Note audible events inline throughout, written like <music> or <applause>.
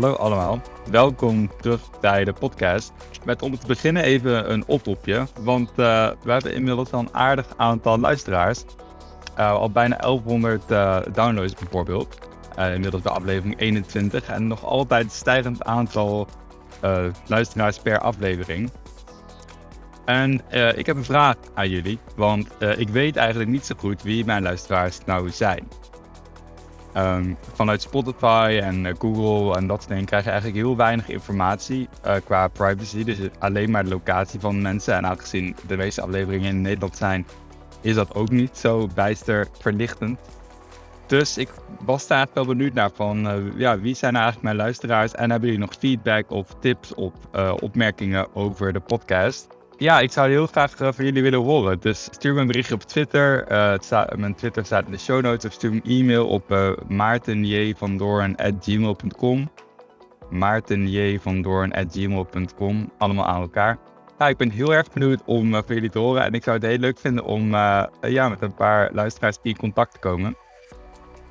hallo allemaal. Welkom terug bij de podcast. Met om te beginnen even een oproepje, want uh, we hebben inmiddels al een aardig aantal luisteraars. Uh, al bijna 1100 uh, downloads bijvoorbeeld. inmiddels bij aflevering 21 en nog altijd stijgend aantal luisteraars per aflevering. En ik heb een vraag aan jullie, want ik weet eigenlijk niet zo goed wie mijn luisteraars nou zijn. Um, vanuit Spotify en uh, Google en dat soort dingen krijg je eigenlijk heel weinig informatie uh, qua privacy. Dus alleen maar de locatie van mensen. En aangezien de meeste afleveringen in Nederland zijn, is dat ook niet zo bijster verlichtend. Dus ik was daar wel benieuwd naar van uh, ja, wie zijn eigenlijk mijn luisteraars en hebben jullie nog feedback of tips of opmerkingen over de podcast? Ja, ik zou heel graag uh, van jullie willen horen. Dus stuur me een berichtje op Twitter. Uh, staat, mijn Twitter staat in de show notes. Of stuur een e-mail op uh, maartenjvandoorn.gmail.com maartenjvandoorn.gmail.com Allemaal aan elkaar. Ik ben heel erg benieuwd om van jullie te horen. En ik zou het heel leuk vinden om ja, met een paar luisteraars in contact te komen.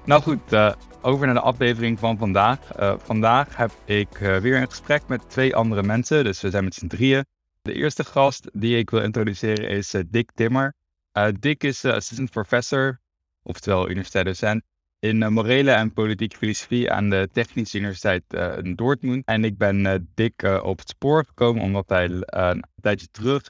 Nou goed, over naar de aflevering van vandaag. vandaag heb ik weer een gesprek met twee andere mensen. Dus we zijn met z'n drieën. De eerste gast die ik wil introduceren is uh, Dick Timmer. Uh, Dick is uh, assistant professor, oftewel universiteit docent, in morele en politieke filosofie aan de Technische Universiteit in Dortmund. En ik ben Dick op het spoor gekomen omdat hij een tijdje terug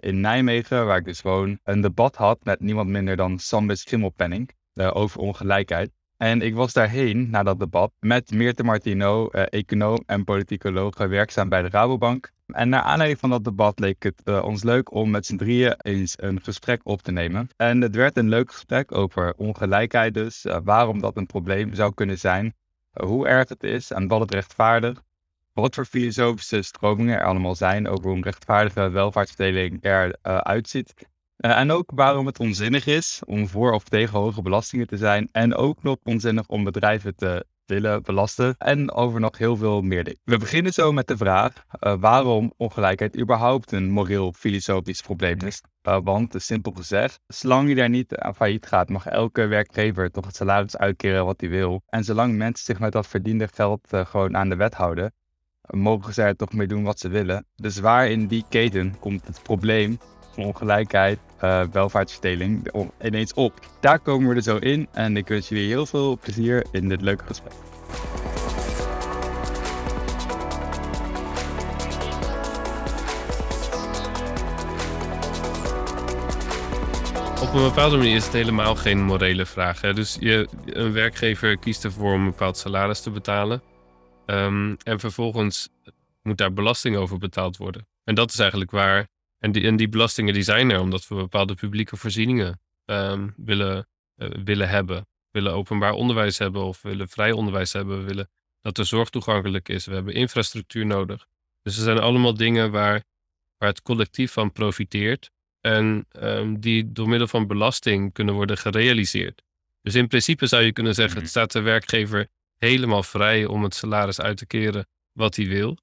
in Nijmegen, waar ik dus woon, een debat had met niemand minder dan Sambis Schimmelpenning over ongelijkheid. En ik was daarheen, na dat debat, met Meerte Martino, econoom en politicoloog, werkzaam bij de Rabobank. En naar aanleiding van dat debat leek het uh, ons leuk om met z'n drieën eens een gesprek op te nemen. En het werd een leuk gesprek over ongelijkheid dus, uh, waarom dat een probleem zou kunnen zijn, hoe erg het is en wat het rechtvaardigt, wat voor filosofische stromingen er allemaal zijn over hoe een rechtvaardige welvaartsverdeling eruit ziet. En ook waarom het onzinnig is om voor of tegen hoge belastingen te zijn. En ook nog onzinnig om bedrijven te willen belasten en over nog heel veel meer dingen. We beginnen zo met de vraag uh, waarom ongelijkheid überhaupt een moreel-filosofisch probleem is. Uh, want, simpel gezegd, zolang je daar niet aan failliet gaat, mag elke werkgever toch het salaris uitkeren wat hij wil. En zolang mensen zich met dat verdiende geld gewoon aan de wet houden, mogen zij er toch mee doen wat ze willen. Dus waar in die keten komt het probleem ongelijkheid, uh, welvaartsverdeling ineens op. Daar komen we er zo in en ik wens jullie heel veel plezier in dit leuke gesprek. Op een bepaalde manier is het helemaal geen morele vraag. Dus je, een werkgever kiest ervoor om een bepaald salaris te betalen. Um, en vervolgens moet daar belasting over betaald worden. En dat is eigenlijk waar en die, en die belastingen die zijn er omdat we bepaalde publieke voorzieningen um, willen, uh, willen hebben. willen openbaar onderwijs hebben of willen vrij onderwijs hebben. We willen dat de zorg toegankelijk is. We hebben infrastructuur nodig. Dus er zijn allemaal dingen waar, waar het collectief van profiteert. En um, die door middel van belasting kunnen worden gerealiseerd. Dus in principe zou je kunnen zeggen: het mhm. staat de werkgever helemaal vrij om het salaris uit te keren wat hij wil.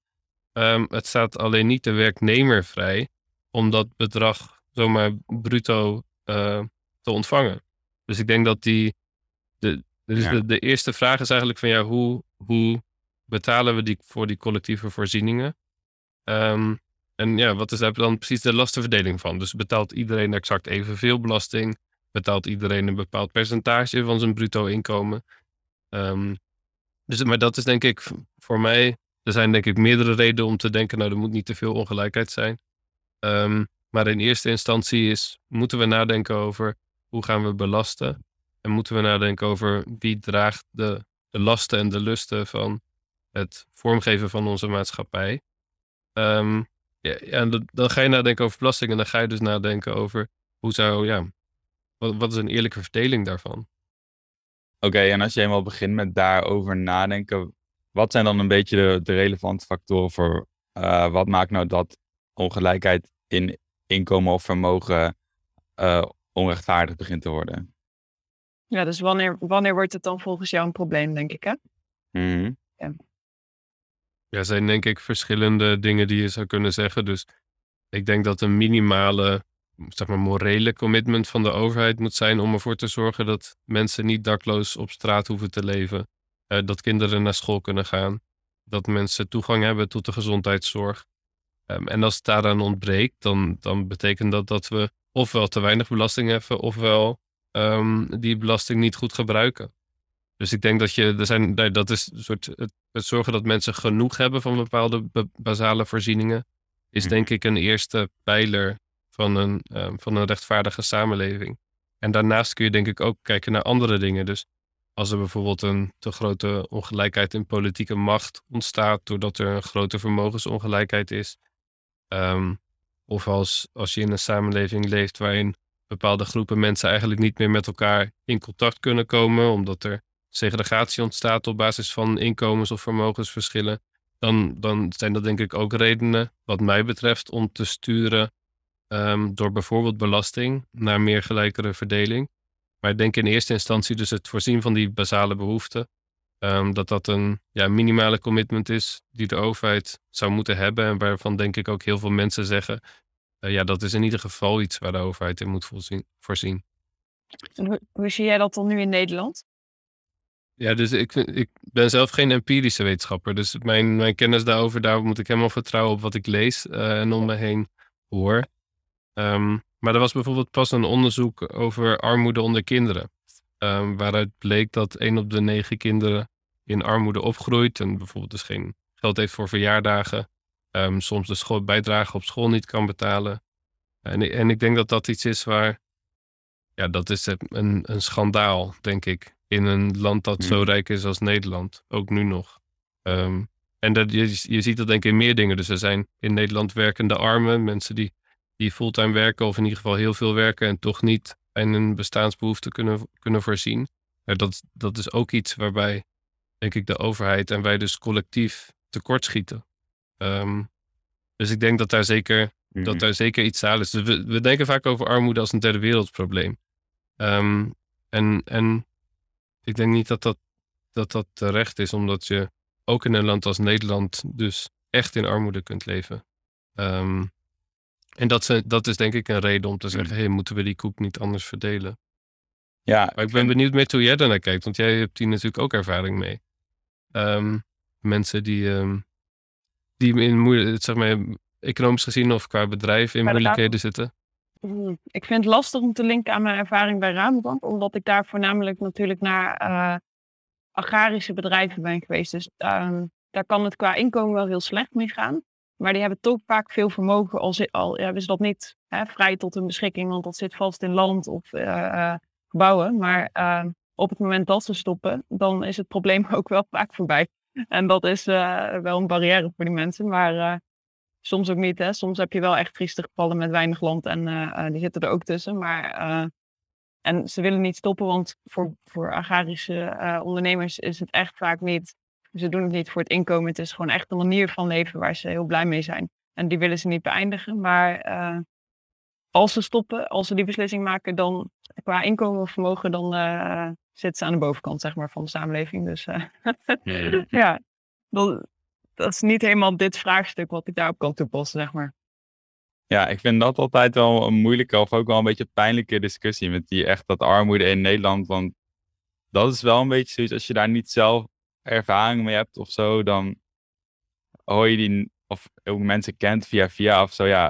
Um, het staat alleen niet de werknemer vrij om dat bedrag zomaar bruto uh, te ontvangen. Dus ik denk dat die. De, dus de, de, eerste vraag is eigenlijk van ja, hoe, hoe betalen we die voor die collectieve voorzieningen? Um, en ja, wat is daar dan precies de lastenverdeling van? Dus betaalt iedereen exact evenveel belasting? Betaalt iedereen een bepaald percentage van zijn bruto inkomen? Um, dus, maar dat is denk ik voor mij. Er zijn denk ik meerdere redenen om te denken, nou, er moet niet te veel ongelijkheid zijn. Um, maar in eerste instantie is, moeten we nadenken over hoe gaan we belasten. En moeten we nadenken over wie draagt de, de lasten en de lusten van het vormgeven van onze maatschappij. Um, ja, en dan, ga je nadenken over belasting en dan ga je dus nadenken over hoe zou, ja, wat, wat is een eerlijke verdeling daarvan? Oké, en als je eenmaal begint met daarover nadenken, wat zijn dan een beetje de, relevante factoren voor uh, wat maakt nou dat ongelijkheid in inkomen of vermogen uh, onrechtvaardig begint te worden. Ja, dus wanneer, wanneer wordt het dan volgens jou een probleem, denk ik, hè? Mm ja. ja, er zijn denk ik verschillende dingen die je zou kunnen zeggen. Dus ik denk dat een minimale, zeg maar, morele commitment van de overheid moet zijn om ervoor te zorgen dat mensen niet dakloos op straat hoeven te leven. Uh, dat kinderen naar school kunnen gaan. dat mensen toegang hebben tot de gezondheidszorg. Ehm, en als het daaraan ontbreekt, dan, dan betekent dat dat we ofwel te weinig belasting heffen, ofwel ehm, die belasting niet goed gebruiken. Dus ik denk dat je, er zijn, dat is een soort, het, het zorgen dat mensen genoeg hebben van bepaalde basale voorzieningen, is Mhm. denk ik een eerste pijler van een, ehm, van een rechtvaardige samenleving. En daarnaast kun je denk ik ook kijken naar andere dingen. Dus als er bijvoorbeeld een te grote ongelijkheid in politieke macht ontstaat, doordat er een grote vermogensongelijkheid is. Ehm, of als, als je in een samenleving leeft waarin bepaalde groepen mensen eigenlijk niet meer met elkaar in contact kunnen komen, omdat er segregatie ontstaat op basis van inkomens- of vermogensverschillen, dan, dan zijn dat denk ik ook redenen, wat mij betreft, om te sturen ehm, door bijvoorbeeld belasting naar meer gelijkere verdeling. Maar ik denk in eerste instantie dus het voorzien van die basale behoeften. Ehm, dat dat een ja, minimale commitment is die de overheid zou moeten hebben. En waarvan denk ik ook heel veel mensen zeggen. eh, ja, dat is in ieder geval iets waar de overheid in moet voorzien. voorzien. En hoe, hoe zie jij dat dan nu in Nederland? Ja, dus ik, ik ben zelf geen empirische wetenschapper. Dus mijn, mijn kennis daarover, daar moet ik helemaal vertrouwen op wat ik lees eh, en om me heen hoor. Ehm, maar er was bijvoorbeeld pas een onderzoek over armoede onder kinderen. Ehm, waaruit bleek dat één op de negen kinderen in armoede opgroeit. En bijvoorbeeld dus geen geld heeft voor verjaardagen. ehm, soms de school, bijdrage op school niet kan betalen. En, ik- en ik denk dat dat iets is waar... Ja, dat is een, een schandaal, denk ik. In een land dat zo Hmm. rijk is als Nederland. Ook nu nog. Ehm, en dat, je, je ziet dat denk ik in meer dingen. Dus er zijn in Nederland werkende armen. Mensen die, die fulltime werken of in ieder geval heel veel werken. En toch niet in hun bestaansbehoeften kunnen, kunnen voorzien. Ja, dat, dat is ook iets waarbij denk ik de overheid en wij dus collectief tekortschieten. Ehm dus ik denk dat daar zeker Mhm. dat daar zeker iets aan is. Dus we, we denken vaak over armoede als een derde wereldprobleem. Ehm, en, en ik denk niet dat dat, dat dat terecht is, omdat je ook in een land als Nederland dus echt in armoede kunt leven. Ehm, en dat, ze, dat is denk ik een reden om te zeggen, hey, moeten we die koek niet anders verdelen? Ja, Maar ik ben benieuwd met hoe jij daarnaar kijkt, want jij hebt hier natuurlijk ook ervaring mee. Ehm, mensen die, ehm, die in moeilijk, zeg maar, economisch gezien of qua bedrijf in moeilijkheden zitten. Hmm, Ik vind het lastig om te linken aan mijn ervaring bij Rabobank, omdat ik daar voornamelijk natuurlijk naar eh, agrarische bedrijven ben geweest. Dus ehm, daar kan het qua inkomen wel heel slecht mee gaan. Maar die hebben toch vaak veel vermogen, al, zi- al hebben ze dat niet hè, vrij tot hun beschikking, want dat zit vast in land of eh, eh, gebouwen. Maar ehm, op het moment dat ze stoppen, dan is het probleem <laughs> ook wel vaak voorbij. En dat is eh, wel een barrière voor die mensen. Maar soms ook niet. Hè. Soms heb je wel echt trieste gevallen met weinig land en die zitten er ook tussen. Maar, en ze willen niet stoppen, want voor, voor agrarische ondernemers is het echt vaak niet. Ze doen het niet voor het inkomen. Het is gewoon echt een manier van leven waar ze heel blij mee zijn. En die willen ze niet beëindigen. Maar eh, als ze stoppen, als ze die beslissing maken, dan qua inkomen of vermogen, dan eh zitten ze aan de bovenkant zeg maar, van de samenleving. Dus eh, <laughs> ja, dat, <laughs> dat is niet helemaal dit vraagstuk wat ik daarop kan toepassen, zeg maar. Ja, ik vind dat altijd wel een moeilijke of ook wel een beetje pijnlijke discussie met die echt dat armoede in Nederland. Want dat is wel een beetje zoiets, als je daar niet zelf ervaring mee hebt of zo, dan hoor je die, of ook mensen kent via via of zo, ja,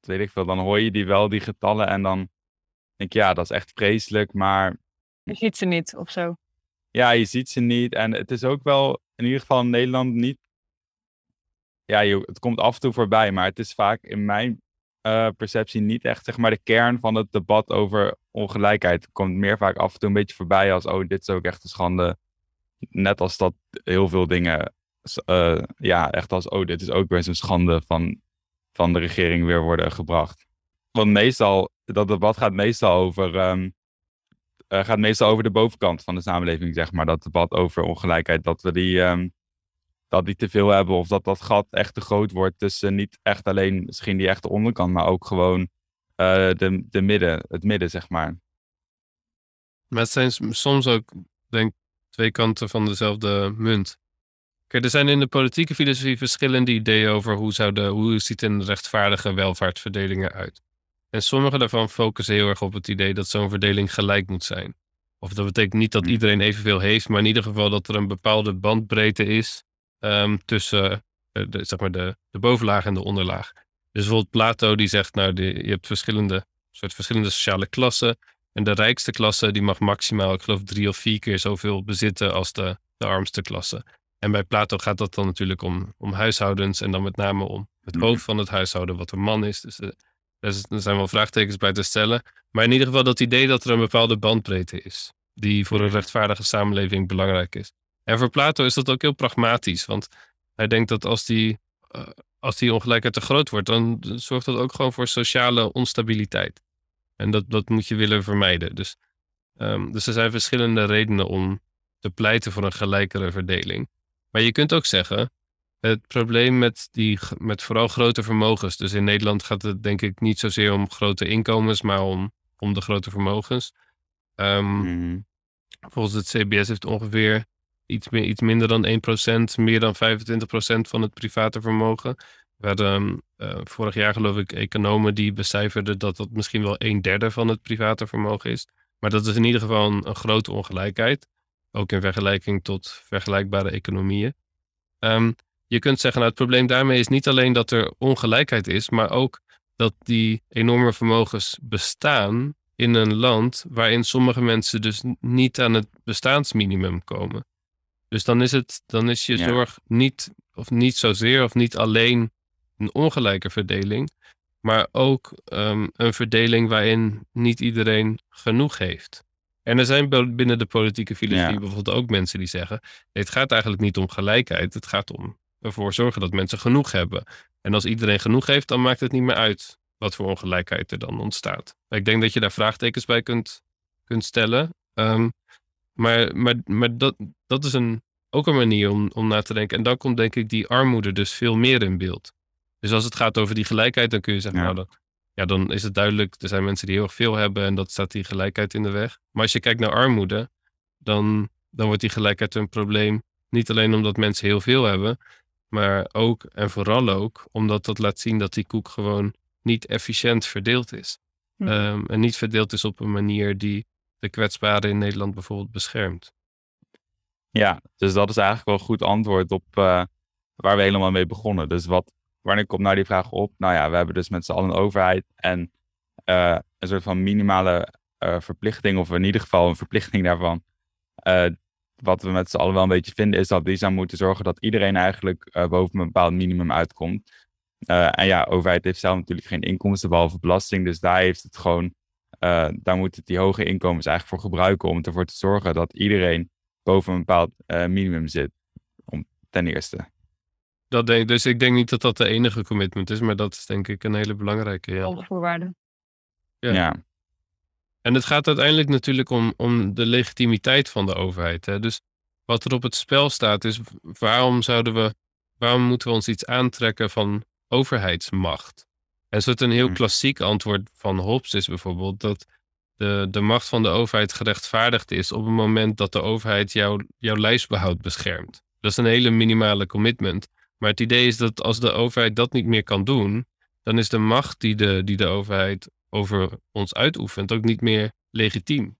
dat weet ik veel, dan hoor je die wel, die getallen en dan denk je, ja, dat is echt vreselijk, maar Je ziet ze niet of zo. ja, je ziet ze niet. En het is ook wel, in ieder geval in Nederland, niet. Ja, je, het komt af en toe voorbij, maar het is vaak in mijn eh, perceptie niet echt, zeg maar, de kern van het debat over ongelijkheid. Het komt meer vaak af en toe een beetje voorbij als, oh, dit is ook echt een schande. Net als dat heel veel dingen, eh, ja, echt als, oh, dit is ook weer zo'n schande van, van de regering weer worden gebracht. Want meestal, dat debat gaat meestal over. ehm, eh, gaat meestal over de bovenkant van de samenleving, zeg maar. Dat debat over ongelijkheid, dat we die, ehm, dat die te veel hebben of dat dat gat echt te groot wordt tussen niet echt alleen misschien die echte onderkant, maar ook gewoon eh, de, de midden, het midden, zeg maar. Maar het zijn soms ook, denk twee kanten van dezelfde munt. Kijk, er zijn in de politieke filosofie verschillende ideeën over hoe, zou de, hoe ziet een rechtvaardige welvaartsverdeling eruit. En sommige daarvan focussen heel erg op het idee dat zo'n verdeling gelijk moet zijn. Of dat betekent niet dat Hmm. iedereen evenveel heeft, maar in ieder geval dat er een bepaalde bandbreedte is ehm, tussen de, zeg maar de, de bovenlaag en de onderlaag. Dus bijvoorbeeld Plato die zegt, nou, je hebt verschillende, soort verschillende sociale klassen. En de rijkste klasse die mag maximaal, ik geloof, drie of vier keer zoveel bezitten als de, de armste klasse. En bij Plato gaat dat dan natuurlijk om, om huishoudens en dan met name om het Mhm. hoofd van het huishouden, wat een man is. Dus eh, daar er zijn wel vraagtekens bij te stellen. Maar in ieder geval dat idee dat er een bepaalde bandbreedte is, die voor een rechtvaardige samenleving belangrijk is. En voor Plato is dat ook heel pragmatisch, want hij denkt dat als die, eh, als die ongelijkheid te groot wordt, dan zorgt dat ook gewoon voor sociale onstabiliteit. En dat, dat moet je willen vermijden. Dus, ehm, dus er zijn verschillende redenen om te pleiten voor een gelijkere verdeling. Maar je kunt ook zeggen, het probleem met, die, met vooral grote vermogens. Dus in Nederland gaat het denk ik niet zozeer om grote inkomens, maar om, om de grote vermogens. Ehm, Mhm. Volgens het CBS heeft ongeveer iets, meer, iets minder dan 1%, meer dan 25% van het private vermogen. We hadden eh, vorig jaar geloof ik economen die becijferden dat dat misschien wel een derde van het private vermogen is. Maar dat is in ieder geval een, een grote ongelijkheid. Ook in vergelijking tot vergelijkbare economieën. Ehm, je kunt zeggen, nou, het probleem daarmee is niet alleen dat er ongelijkheid is, maar ook dat die enorme vermogens bestaan in een land waarin sommige mensen dus niet aan het bestaansminimum komen. Dus dan is, het, dan is je Ja. zorg niet, of niet zozeer of niet alleen een ongelijke verdeling, maar ook ehm, een verdeling waarin niet iedereen genoeg heeft. En er zijn binnen de politieke filosofie Ja. bijvoorbeeld ook mensen die zeggen: nee, het gaat eigenlijk niet om gelijkheid, het gaat om ervoor zorgen dat mensen genoeg hebben. En als iedereen genoeg heeft, dan maakt het niet meer uit wat voor ongelijkheid er dan ontstaat. Ik denk dat je daar vraagtekens bij kunt, kunt stellen. Ehm, maar maar, maar dat, dat is een, ook een manier om, om na te denken. En dan komt denk ik die armoede dus veel meer in beeld. Dus als het gaat over die gelijkheid, dan kun je zeggen, Ja. nou dan, ja, dan is het duidelijk, er zijn mensen die heel erg veel hebben en dat staat die gelijkheid in de weg. Maar als je kijkt naar armoede, dan, dan wordt die gelijkheid een probleem. Niet alleen omdat mensen heel veel hebben, maar ook en vooral ook omdat dat laat zien dat die koek gewoon niet efficiënt verdeeld is. Hm. Ehm, en niet verdeeld is op een manier die de kwetsbaren in Nederland bijvoorbeeld beschermt. Ja, dus dat is eigenlijk wel een goed antwoord op eh, waar we helemaal mee begonnen. Dus wat, wanneer komt nou die vraag op? Nou ja, we hebben dus met z'n allen een overheid en eh, een soort van minimale eh, verplichting, of in ieder geval een verplichting daarvan. Eh, wat we met z'n allen wel een beetje vinden, is dat die zou moeten zorgen dat iedereen eigenlijk boven een bepaald minimum uitkomt. En ja, overheid heeft zelf natuurlijk geen inkomsten behalve belasting, dus daar heeft het gewoon, daar moet het die hoge inkomens eigenlijk voor gebruiken om ervoor te zorgen dat iedereen boven een bepaald minimum zit. Om, ten eerste. Dat denk, dus ik denk niet dat dat de enige commitment is, maar dat is denk ik een hele belangrijke. Ja. Alle voorwaarden. Ja. Ja. En het gaat uiteindelijk natuurlijk om, om de legitimiteit van de overheid. Hè? Dus wat er op het spel staat is waarom zouden we, waarom moeten we ons iets aantrekken van overheidsmacht? En zo een heel Hm. klassiek antwoord van Hobbes is bijvoorbeeld dat de, de macht van de overheid gerechtvaardigd is op het moment dat de overheid jouw jouw lijfsbehoud beschermt. Dat is een hele minimale commitment. Maar het idee is dat als de overheid dat niet meer kan doen, dan is de macht die de, die de overheid over ons uitoefent ook niet meer legitiem.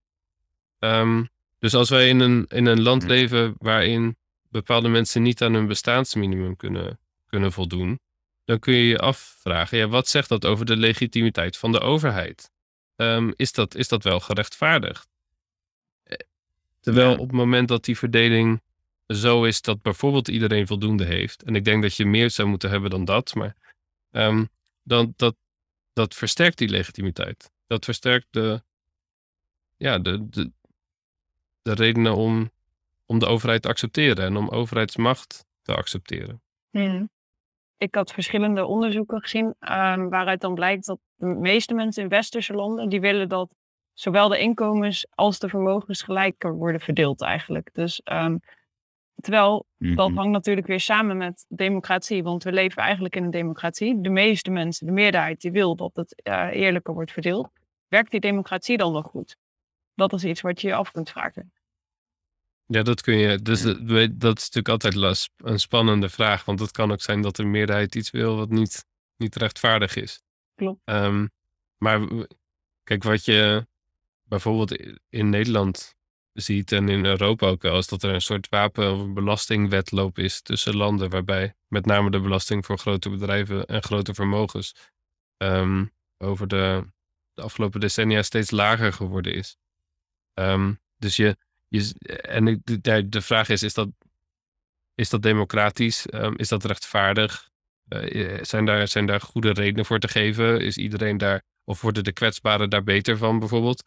Ehm, dus als wij in een, in een land Hm. leven waarin bepaalde mensen niet aan hun bestaansminimum kunnen, kunnen voldoen, dan kun je je afvragen, ja, wat zegt dat over de legitimiteit van de overheid? Ehm, is, dat, is dat wel gerechtvaardigd? Eh, Terwijl Ja. op het moment dat die verdeling zo is dat bijvoorbeeld iedereen voldoende heeft, en ik denk dat je meer zou moeten hebben dan dat, maar ehm, dan, dat, dat versterkt die legitimiteit. Dat versterkt de, ja, de, de, de redenen om, om de overheid te accepteren en om overheidsmacht te accepteren. Ik had verschillende onderzoeken gezien ehm, waaruit dan blijkt dat de meeste mensen in westerse landen die willen dat zowel de inkomens als de vermogens gelijker worden verdeeld eigenlijk. Dus ehm, terwijl dat Mhm. hangt natuurlijk weer samen met democratie, want we leven eigenlijk in een democratie. De meeste mensen, de meerderheid, die wil dat het eh, eerlijker wordt verdeeld. Werkt die democratie dan nog goed? Dat is iets wat je je af kunt vragen. Ja, dat kun je. Dus dat, weet- dat is natuurlijk altijd een spannende vraag. Want het kan ook zijn dat de meerderheid iets wil wat niet, niet rechtvaardig is. Klopt. Ehm, maar kijk, wat je bijvoorbeeld in Nederland ziet, en in Europa ook wel, is dat er een soort wapen- of belastingwetloop is tussen landen, waarbij met name de belasting voor grote bedrijven en grote vermogens ehm, over de, de, afgelopen decennia steeds lager geworden is. Ehm, dus je, je en de, de vraag is, is dat, is dat democratisch? Um, is dat rechtvaardig? Uh, zijn, daar, zijn daar goede redenen voor te geven? Is iedereen daar, of worden de kwetsbaren daar beter van bijvoorbeeld?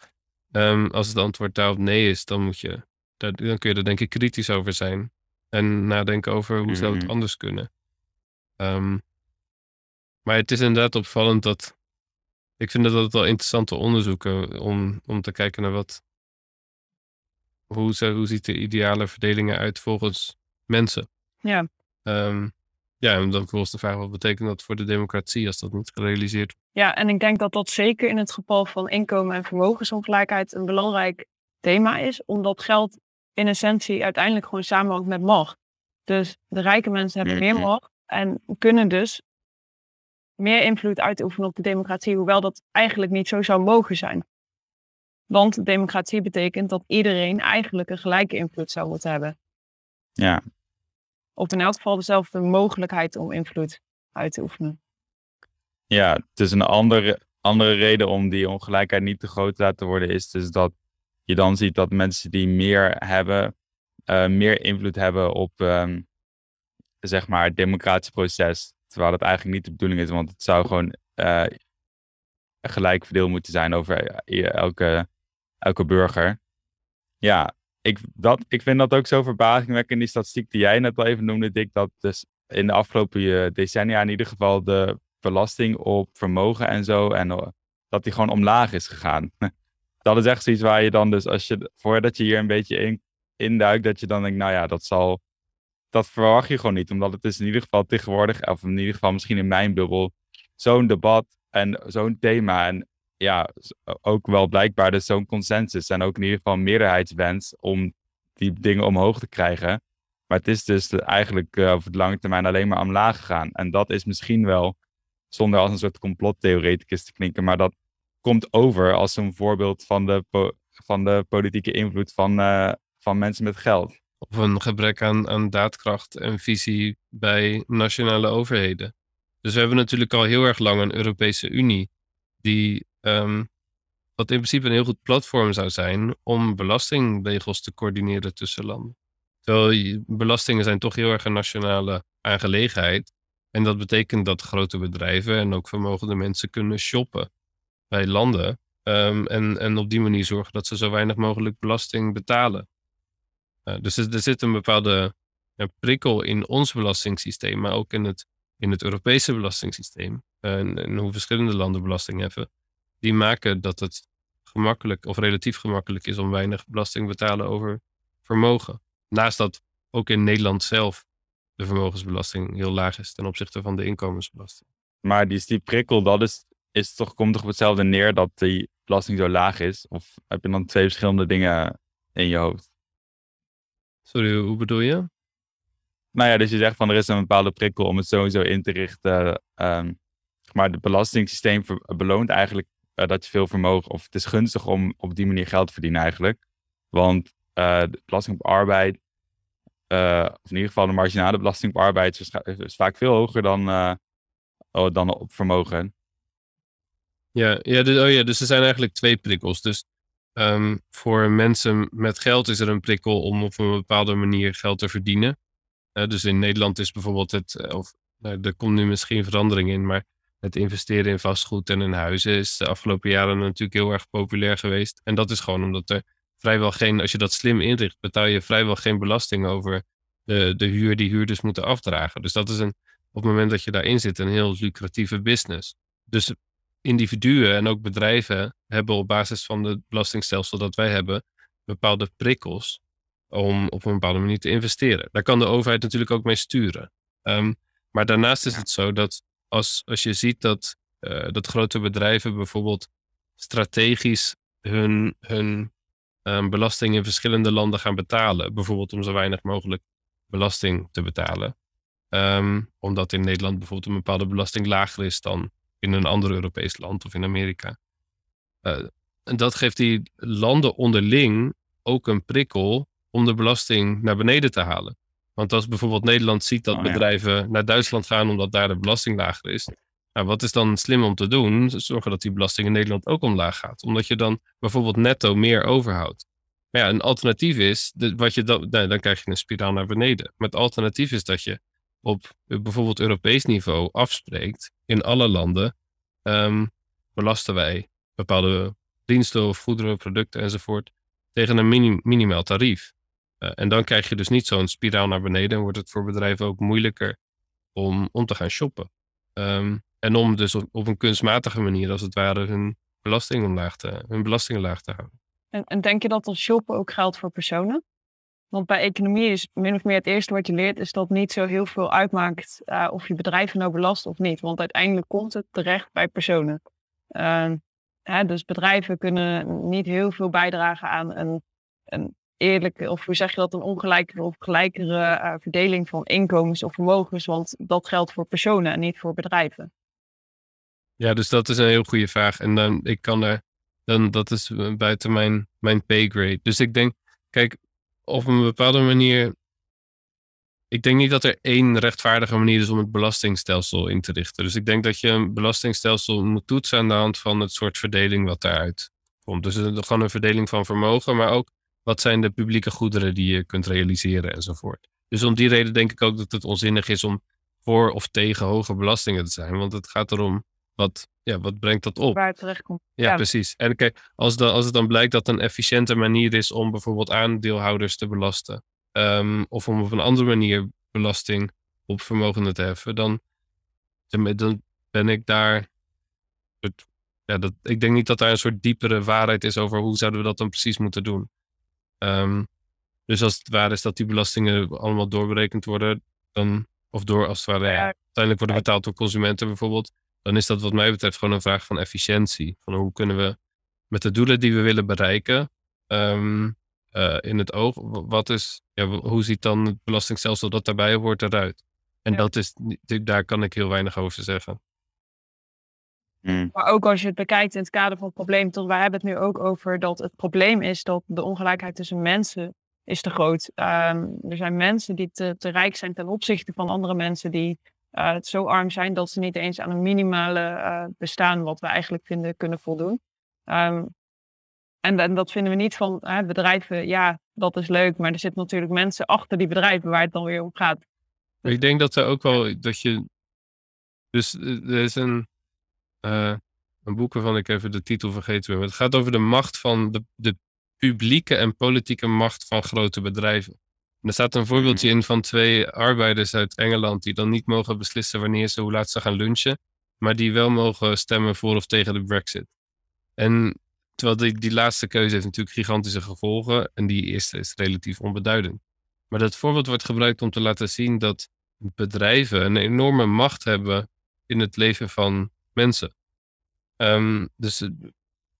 Um, als het antwoord daarop nee is, dan, moet je, dan kun je er denk ik kritisch over zijn. En nadenken over hoe zou het mhm. anders kunnen. Um, maar het is inderdaad opvallend dat. Ik vind dat het wel interessante onderzoeken om, om te kijken naar wat. Hoe, hoe ziet de ideale verdelingen uit volgens mensen? Ja. Um, ja, en dan vervolgens de vraag wat betekent dat voor de democratie als dat niet gerealiseerd wordt. Ja, en ik denk dat dat zeker in het geval van inkomen- en vermogensongelijkheid een belangrijk thema is, omdat geld in essentie uiteindelijk gewoon samenhangt met macht. Dus de rijke mensen hebben meer mhm. macht en kunnen dus meer invloed uitoefenen op de democratie, hoewel dat eigenlijk niet zo zou mogen zijn. Want democratie betekent dat iedereen eigenlijk een gelijke invloed zou moeten hebben. Ja, of in elk geval dezelfde mogelijkheid om invloed uit te oefenen. Ja, het is een andere, andere reden om die ongelijkheid niet te groot te laten worden, is dus dat je dan ziet dat mensen die meer hebben, uh, meer invloed hebben op um, zeg maar het democratisch proces. Terwijl dat eigenlijk niet de bedoeling is, want het zou gewoon uh, gelijk verdeeld moeten zijn over eh, elke, elke burger. Ja, ik, dat, ik vind dat ook zo verbazingwekkend, die statistiek die jij net al even noemde, Dick, dat dus in de afgelopen eh, decennia in ieder geval de belasting op vermogen en zo, en eh, dat die gewoon omlaag is gegaan. <laughs> dat is echt zoiets waar je dan dus, als je, voordat je hier een beetje in, induikt, dat je dan denkt, nou ja, dat zal, dat verwacht je gewoon niet, omdat het is in ieder geval tegenwoordig, of in ieder geval misschien in mijn bubbel, zo'n debat en zo'n thema. En ja, ook wel blijkbaar dus zo'n consensus en ook in ieder geval meerderheidswens om die dingen omhoog te krijgen. Maar het is dus eigenlijk uh, over de lange termijn alleen maar omlaag gegaan. En dat is misschien wel, zonder als een soort complottheoreticus te klinken, maar dat komt over als een voorbeeld van de, van de politieke invloed van, uh, van mensen met geld. Of een gebrek aan, aan daadkracht en visie bij nationale overheden. Dus we hebben natuurlijk al heel erg lang een Europese Unie die Um, wat in principe een heel goed platform zou zijn om belastingregels te coördineren tussen landen. Terwijl belastingen zijn toch heel erg een nationale aangelegenheid. En dat betekent dat grote bedrijven en ook vermogende mensen kunnen shoppen bij landen. Um, en, en op die manier zorgen dat ze zo weinig mogelijk belasting betalen. Uh, dus er, zit een bepaalde prikkel in ons belastingssysteem, maar ook in het, in het Europese belastingssysteem. En, en hoe verschillende landen belasting heffen die maken dat het gemakkelijk of relatief gemakkelijk is om weinig belasting te betalen over vermogen. Naast dat ook in Nederland zelf de vermogensbelasting heel laag is ten opzichte van de inkomensbelasting. Maar die, die prikkel, dat is, is toch, komt toch op hetzelfde neer dat die belasting zo laag is? Of heb je dan twee verschillende dingen in je hoofd? Sorry, hoe bedoel je? Nou ja, dus je zegt van er is een bepaalde prikkel om het sowieso in te richten. Um, maar het belastingssysteem beloont eigenlijk uh, dat je veel vermogen, of het is gunstig om op die manier geld te verdienen eigenlijk. Want uh, de belasting op arbeid, uh, of in ieder geval de marginale belasting op arbeid, is, vaak veel hoger dan, oh, dan op vermogen. Ja, ja, dus, oh ja, dus er zijn eigenlijk twee prikkels. Dus um, voor mensen met geld is er een prikkel om op een bepaalde manier geld te verdienen. dus in Nederland is bijvoorbeeld het, of nou, er komt nu misschien verandering in, maar het investeren in vastgoed en in huizen is de afgelopen jaren natuurlijk heel erg populair geweest. En dat is gewoon omdat er vrijwel geen, als je dat slim inricht, betaal je vrijwel geen belasting over de, de huur die huurders moeten afdragen. Dus dat is een, op het moment dat je daarin zit, een heel lucratieve business. Dus individuen en ook bedrijven hebben op basis van het belastingstelsel dat wij hebben, bepaalde prikkels om op een bepaalde manier te investeren. Daar kan de overheid natuurlijk ook mee sturen. Um, maar daarnaast is het zo dat als, als je ziet dat, uh, dat grote bedrijven bijvoorbeeld strategisch hun, hun um, belasting in verschillende landen gaan betalen. Bijvoorbeeld om zo weinig mogelijk belasting te betalen. Um, omdat in Nederland bijvoorbeeld een bepaalde belasting lager is dan in een ander Europees land of in Amerika. Uh, en dat geeft die landen onderling ook een prikkel om de belasting naar beneden te halen. Want als bijvoorbeeld Nederland ziet dat Oh, ja. bedrijven naar Duitsland gaan omdat daar de belasting lager is. Nou, wat is dan slim om te doen? Zorgen dat die belasting in Nederland ook omlaag gaat. Omdat je dan bijvoorbeeld netto meer overhoudt. Maar ja, een alternatief is, wat je dan, nee, dan krijg je een spiraal naar beneden. Maar het alternatief is dat je op bijvoorbeeld Europees niveau afspreekt. In alle landen ehm, belasten wij bepaalde diensten of goederen, producten enzovoort tegen een mini- minimaal tarief. Eh, en dan krijg je dus niet zo'n spiraal naar beneden en wordt het voor bedrijven ook moeilijker om, om te gaan shoppen. Ehm, en om dus op, een kunstmatige manier, als het ware, hun belasting omlaag te, hun belastingen laag te houden. En, en denk je dat dat shoppen ook geldt voor personen? Want bij economie is min of meer het eerste wat je leert, is dat niet zo heel veel uitmaakt eh, of je bedrijven nou belast of niet. Want uiteindelijk komt het terecht bij personen. Ehm, hè, dus bedrijven kunnen niet heel veel bijdragen aan een, een eerlijke, of hoe zeg je dat, een ongelijkere of gelijkere eh, verdeling van inkomens of vermogens. Want dat geldt voor personen en niet voor bedrijven. Ja, dus dat is een heel goede vraag. En dan, ik kan er, dan, dat is eh, buiten mijn, mijn pay grade. Dus ik denk, kijk, op een bepaalde manier. Ik denk niet dat er één rechtvaardige manier is om het belastingstelsel in te richten. Dus ik denk dat je een belastingstelsel moet toetsen aan de hand van het soort verdeling wat daaruit komt. Dus is gewoon een verdeling van vermogen, maar ook wat zijn de publieke goederen die je kunt realiseren enzovoort. Dus om die reden denk ik ook dat het onzinnig is om voor of tegen hoge belastingen te zijn. Want het gaat erom wat, ja, wat brengt dat op? Waar het terecht komt. Ja, Ja. precies. En kijk, als, dan, als het dan blijkt dat een efficiënte manier is om bijvoorbeeld aandeelhouders te belasten, ehm, of om op een andere manier belasting op vermogenden te heffen, dan, dan ben ik daar. ja, dat, ik denk niet dat daar een soort diepere waarheid is over hoe zouden we dat dan precies moeten doen. Ehm, dus als het waar is dat die belastingen allemaal doorberekend worden, dan, of door als het ware ja, uiteindelijk worden betaald door consumenten bijvoorbeeld, dan is dat wat mij betreft gewoon een vraag van efficiëntie. Van hoe kunnen we met de doelen die we willen bereiken ehm, eh, in het oog, wat is, ja, hoe ziet dan het belastingstelsel dat daarbij hoort eruit? En Ja. dat is, daar kan ik heel weinig over zeggen. Hmm. Maar ook als je het bekijkt in het kader van het probleem, tot wij hebben het nu ook over dat het probleem is dat de ongelijkheid tussen mensen is te groot. Ehm, er zijn mensen die te, te rijk zijn ten opzichte van andere mensen die eh, zo arm zijn dat ze niet eens aan een minimale eh, bestaan, wat we eigenlijk vinden, kunnen voldoen. Ehm, en, en dat vinden we niet van hè, bedrijven, ja, dat is leuk, maar er zitten natuurlijk mensen achter die bedrijven waar het dan weer om gaat. Ik denk dat er ook wel, dat je, dus eh, er is een, eh, een boek waarvan ik even de titel vergeten ben. maar Het gaat over de macht van de, de publieke en politieke macht van grote bedrijven. En er staat een voorbeeldje in van twee arbeiders uit Engeland die dan niet mogen beslissen wanneer ze, hoe laat ze gaan lunchen, maar die wel mogen stemmen voor of tegen de brexit. En terwijl die, die laatste keuze heeft natuurlijk gigantische gevolgen en die eerste is relatief onbeduidend. Maar dat voorbeeld wordt gebruikt om te laten zien dat bedrijven een enorme macht hebben in het leven van mensen. Ehm, dus eh,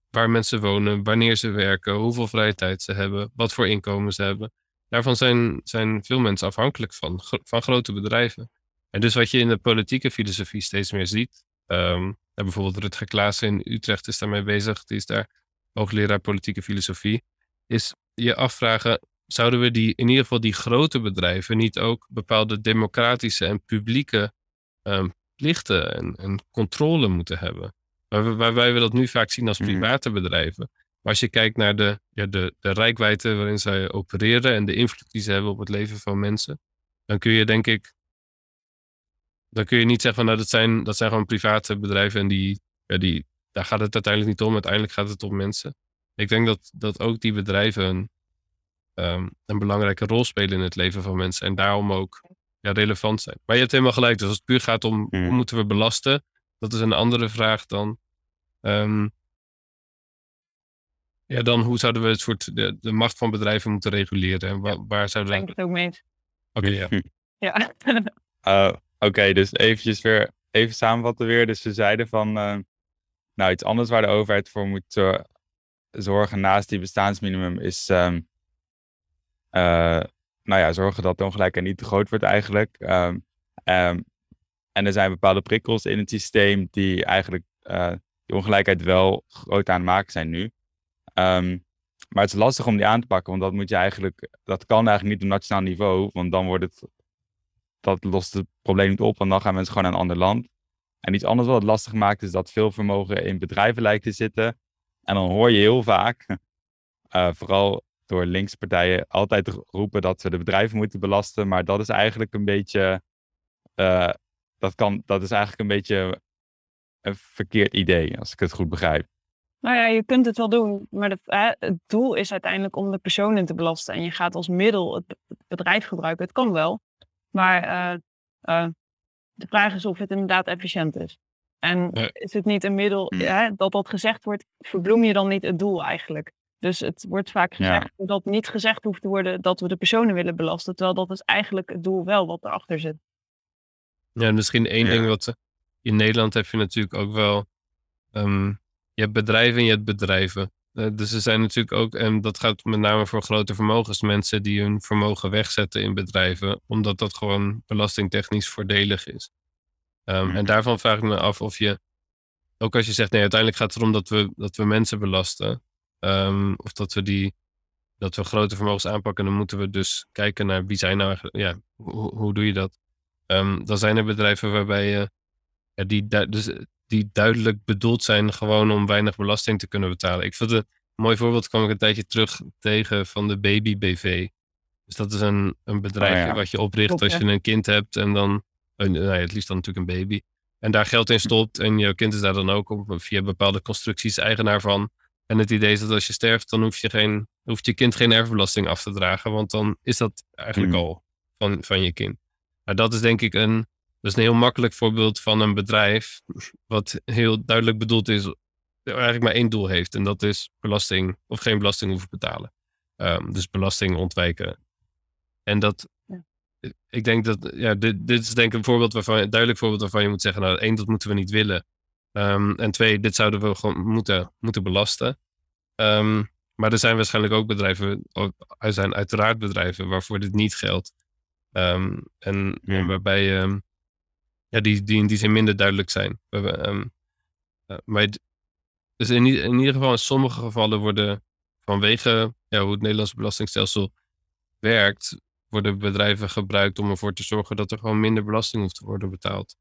waar mensen wonen, wanneer ze werken, hoeveel vrije tijd ze hebben, wat voor inkomen ze hebben. Daarvan zijn, zijn veel mensen afhankelijk van, van grote bedrijven. En dus wat je in de politieke filosofie steeds meer ziet. en bijvoorbeeld Rutger Klaassen in Utrecht is daarmee bezig. Die is daar hoogleraar politieke filosofie. Is je afvragen, zouden we die, in ieder geval die grote bedrijven niet ook bepaalde democratische en publieke ehm, plichten en, en controle moeten hebben? Waar we- waarbij we dat nu vaak zien als Mhm. private bedrijven. Maar als je kijkt naar de, ja, de, de rijkwijde waarin zij opereren en de invloed die ze hebben op het leven van mensen, dan kun je denk ik, dan kun je niet zeggen van nou dat zijn, dat zijn gewoon private bedrijven en die, ja, die, daar gaat het uiteindelijk niet om. Uiteindelijk gaat het om mensen. Ik denk dat, dat ook die bedrijven een, ehm, een belangrijke rol spelen in het leven van mensen en daarom ook ja, relevant zijn. Maar je hebt helemaal gelijk. Dus als het puur gaat om hoe moeten we belasten, dat is een andere vraag dan. ehm, ja, dan hoe zouden we het soort de, de macht van bedrijven moeten reguleren en wa- waar Daar zouden denk we. ik het ook mee eens. Oké, ja. Ja. Uh, <laughs> Oké, dus eventjes weer, even samenvatten weer. Dus we zeiden van, eh, nou iets anders waar de overheid voor moet zor- zorgen naast die bestaansminimum is, ehm, eh, nou ja, zorgen dat de ongelijkheid niet te groot wordt eigenlijk. Ehm, ehm, en er zijn bepaalde prikkels in het systeem die eigenlijk eh, die ongelijkheid wel groot aan het maken zijn nu. Ehm, maar het is lastig om die aan te pakken, want dat moet je eigenlijk, dat kan eigenlijk niet op nationaal niveau, want dan wordt het, dat lost het probleem niet op, want dan gaan mensen gewoon naar een ander land. En iets anders wat het lastig maakt, is dat veel vermogen in bedrijven lijkt te zitten. En dan hoor je heel vaak, uh, <laughs> vooral door linkse partijen, altijd roepen dat we de bedrijven moeten belasten. Maar dat is eigenlijk een beetje, uh, dat, kan, dat is eigenlijk een beetje een verkeerd idee, als ik het goed begrijp. Nou ja, je kunt het wel doen, maar het, het doel is uiteindelijk om de personen te belasten. En je gaat als middel het bedrijf gebruiken. Het kan wel, maar uh, de vraag is of het inderdaad efficiënt is. En is het niet een middel, mm. dat dat gezegd wordt, verbloem je dan niet het doel eigenlijk? Dus het wordt vaak gezegd dat niet gezegd hoeft te worden dat we de personen willen belasten, terwijl dat is eigenlijk het doel wel wat erachter zit. Ja, misschien één ding wat in Nederland heb je natuurlijk ook wel, um, je hebt bedrijven en je hebt bedrijven. Uh, dus er zijn natuurlijk ook, en dat gaat met name voor grote vermogens, mensen die hun vermogen wegzetten in bedrijven, omdat dat gewoon belastingtechnisch voordelig is. Um, En daarvan vraag ik me af of je, ook als je zegt, nee, uiteindelijk gaat het erom dat we, dat we mensen belasten, um, of dat we die, dat we grote vermogens aanpakken, dan moeten we dus kijken naar wie zijn nou eigenlijk, ja, hoe, hoe doe je dat? Um, dan zijn er bedrijven waarbij je, ja, die, dus die duidelijk bedoeld zijn gewoon om weinig belasting te kunnen betalen. Ik vond het een mooi voorbeeld, kwam ik een tijdje terug tegen van de Baby BV. Dus dat is een, een bedrijf oh wat je opricht als je een kind hebt en dan, een, nou ja, het liefst dan natuurlijk een baby. En daar geld in stopt en je kind is daar dan ook op, via bepaalde constructies eigenaar van. En het idee is dat als je sterft, dan hoeft je, geen, hoeft je kind geen erfbelasting af te dragen, want dan is dat eigenlijk hmm. al van, van je kind. Maar dat is denk ik een, dat is een heel makkelijk voorbeeld van een bedrijf wat heel duidelijk bedoeld is, eigenlijk maar één doel heeft. En dat is belasting of geen belasting hoeven betalen. Um, dus belasting ontwijken. En dat, ja. ik denk dat, ja, dit, dit is denk ik een voorbeeld waarvan, een duidelijk voorbeeld waarvan je moet zeggen, nou één, dat moeten we niet willen. Um, en twee, dit zouden we gewoon moeten, moeten belasten. Um, maar er zijn waarschijnlijk ook bedrijven, er zijn uiteraard bedrijven waarvoor dit niet geldt. en, ja. en, waarbij ja, die, die in die zin minder duidelijk zijn. We um, maar dus in, in, ieder geval in sommige gevallen worden vanwege ja, hoe het Nederlandse belastingstelsel werkt, worden bedrijven gebruikt om ervoor te zorgen dat er gewoon minder belasting hoeft te worden betaald.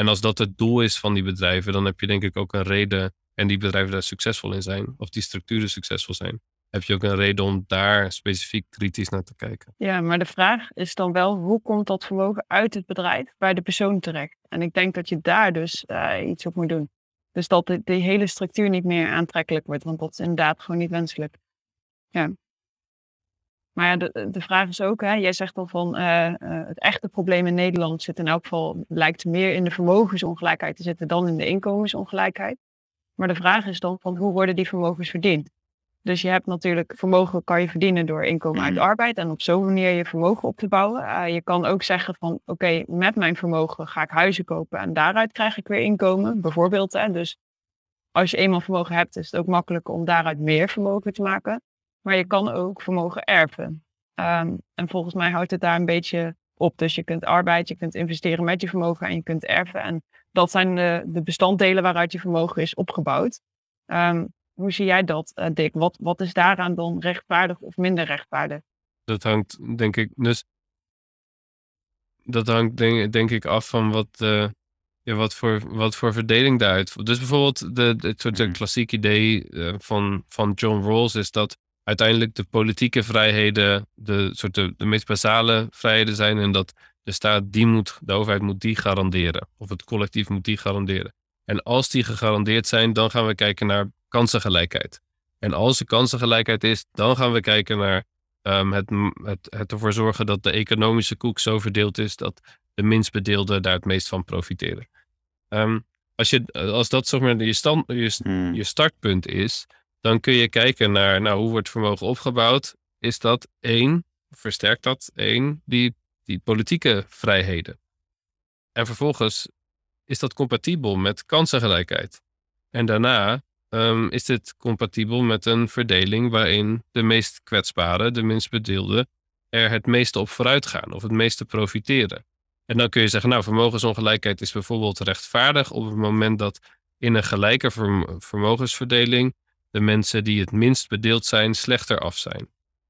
En als dat het doel is van die bedrijven, dan heb je denk ik ook een reden, en die bedrijven daar succesvol in zijn, of die structuren succesvol zijn, heb je ook een reden om daar specifiek kritisch naar te kijken. Ja, maar de vraag is dan wel, hoe komt dat vermogen uit het bedrijf bij de persoon terecht? En ik denk dat je daar dus uh, iets op moet doen. Dus dat de, hele structuur niet meer aantrekkelijk wordt, want dat is inderdaad gewoon niet wenselijk. Ja. Maar ja, de, de vraag is ook, hè, jij zegt al van uh, uh, het echte probleem in Nederland zit in elk geval, lijkt meer in de vermogensongelijkheid te zitten dan in de inkomensongelijkheid. Maar de vraag is dan van hoe worden die vermogens verdiend? Dus je hebt natuurlijk vermogen kan je verdienen door inkomen uit mhm. arbeid en op zo'n manier je vermogen op te bouwen. Uh, je kan ook zeggen van oké, met mijn vermogen ga ik huizen kopen en daaruit krijg ik weer inkomen, bijvoorbeeld. Hè. Dus als je eenmaal vermogen hebt, is het ook makkelijker om daaruit meer vermogen te maken. Maar je kan ook vermogen erven. Um, en volgens mij houdt het daar een beetje op. Dus je kunt arbeid, je kunt investeren met je vermogen en je kunt erven. En dat zijn de, de bestanddelen waaruit je vermogen is opgebouwd. Um, hoe zie jij dat, uh, Dick? Wat, wat is daaraan dan rechtvaardig of minder rechtvaardig? Dat hangt, denk ik, dus dat hangt denk, denk ik af van wat, uh, ja, wat, voor, wat voor verdeling daaruit. Dus bijvoorbeeld de, het soort mm. klassiek idee uh, van, van John Rawls is dat uiteindelijk de politieke vrijheden de, soort de, de meest basale vrijheden zijn en dat de staat die moet, de overheid moet die garanderen. Of het collectief moet die garanderen. En als die gegarandeerd zijn, dan gaan we kijken naar kansengelijkheid. En als er kansengelijkheid is, dan gaan we kijken naar um, het, het, het ervoor zorgen dat de economische koek zo verdeeld is dat de minst bedeelden daar het meest van profiteren. Um, als, je, als dat zeg maar je, stand, je, hmm. je startpunt is, dan kun je kijken naar nou, hoe wordt vermogen opgebouwd. Is dat één, versterkt dat één, die, die politieke vrijheden. En vervolgens is dat compatibel met kansengelijkheid. En daarna um, is dit compatibel met een verdeling waarin de meest kwetsbaren, de minst bedeelden, er het meeste op vooruit gaan of het meeste profiteren. En dan kun je zeggen, nou, vermogensongelijkheid is bijvoorbeeld rechtvaardig op het moment dat in een gelijke vermogensverdeling de mensen die het minst bedeeld zijn slechter af zijn.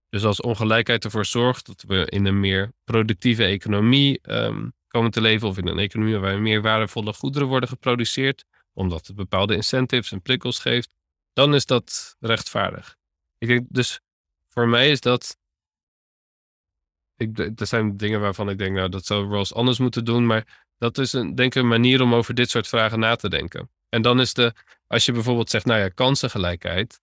Dus als ongelijkheid ervoor zorgt dat we in een meer productieve economie ehm, komen te leven, of in een economie waar meer waardevolle goederen worden geproduceerd, omdat het bepaalde incentives en prikkels geeft, dan is dat rechtvaardig. Ik denk dus voor mij is dat. Ik, er zijn dingen waarvan ik denk, nou, dat zou Ross anders moeten doen. Maar dat is een, denk ik een manier om over dit soort vragen na te denken. En dan is de, als je bijvoorbeeld zegt, nou ja, kansengelijkheid.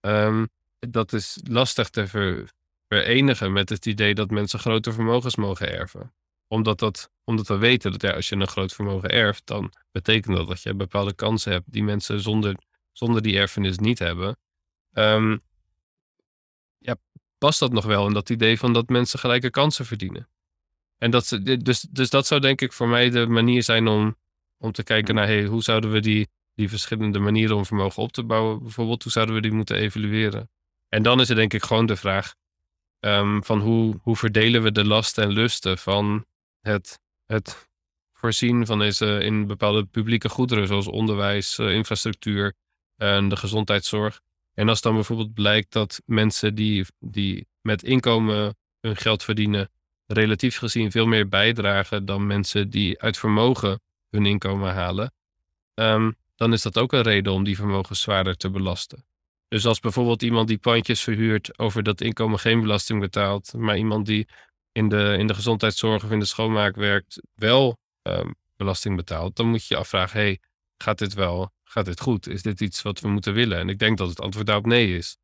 Um, dat is lastig te ver, verenigen met het idee dat mensen grote vermogens mogen erven. Omdat, dat, omdat we weten dat ja, als je een groot vermogen erft, dan betekent dat dat je bepaalde kansen hebt die mensen zonder, zonder die erfenis niet hebben. Um, ja, past dat nog wel in dat idee van dat mensen gelijke kansen verdienen? En dat, dus, dus dat zou denk ik voor mij de manier zijn om, om te kijken naar hey, hoe zouden we die, die verschillende manieren om vermogen op te bouwen, bijvoorbeeld, hoe zouden we die moeten evalueren? En dan is er denk ik gewoon de vraag um, van hoe, hoe verdelen we de lasten en lusten van het, het voorzien van deze in bepaalde publieke goederen, zoals onderwijs, uh, infrastructuur en de gezondheidszorg. En als dan bijvoorbeeld blijkt dat mensen die, die met inkomen hun geld verdienen, relatief gezien veel meer bijdragen dan mensen die uit vermogen hun inkomen halen, um, dan is dat ook een reden om die vermogens zwaarder te belasten. Dus als bijvoorbeeld iemand die pandjes verhuurt over dat inkomen geen belasting betaalt, maar iemand die in de, in de gezondheidszorg of in de schoonmaak werkt wel um, belasting betaalt, dan moet je je afvragen, hey, gaat dit wel, gaat dit goed? Is dit iets wat we moeten willen? En ik denk dat het antwoord daarop nee is.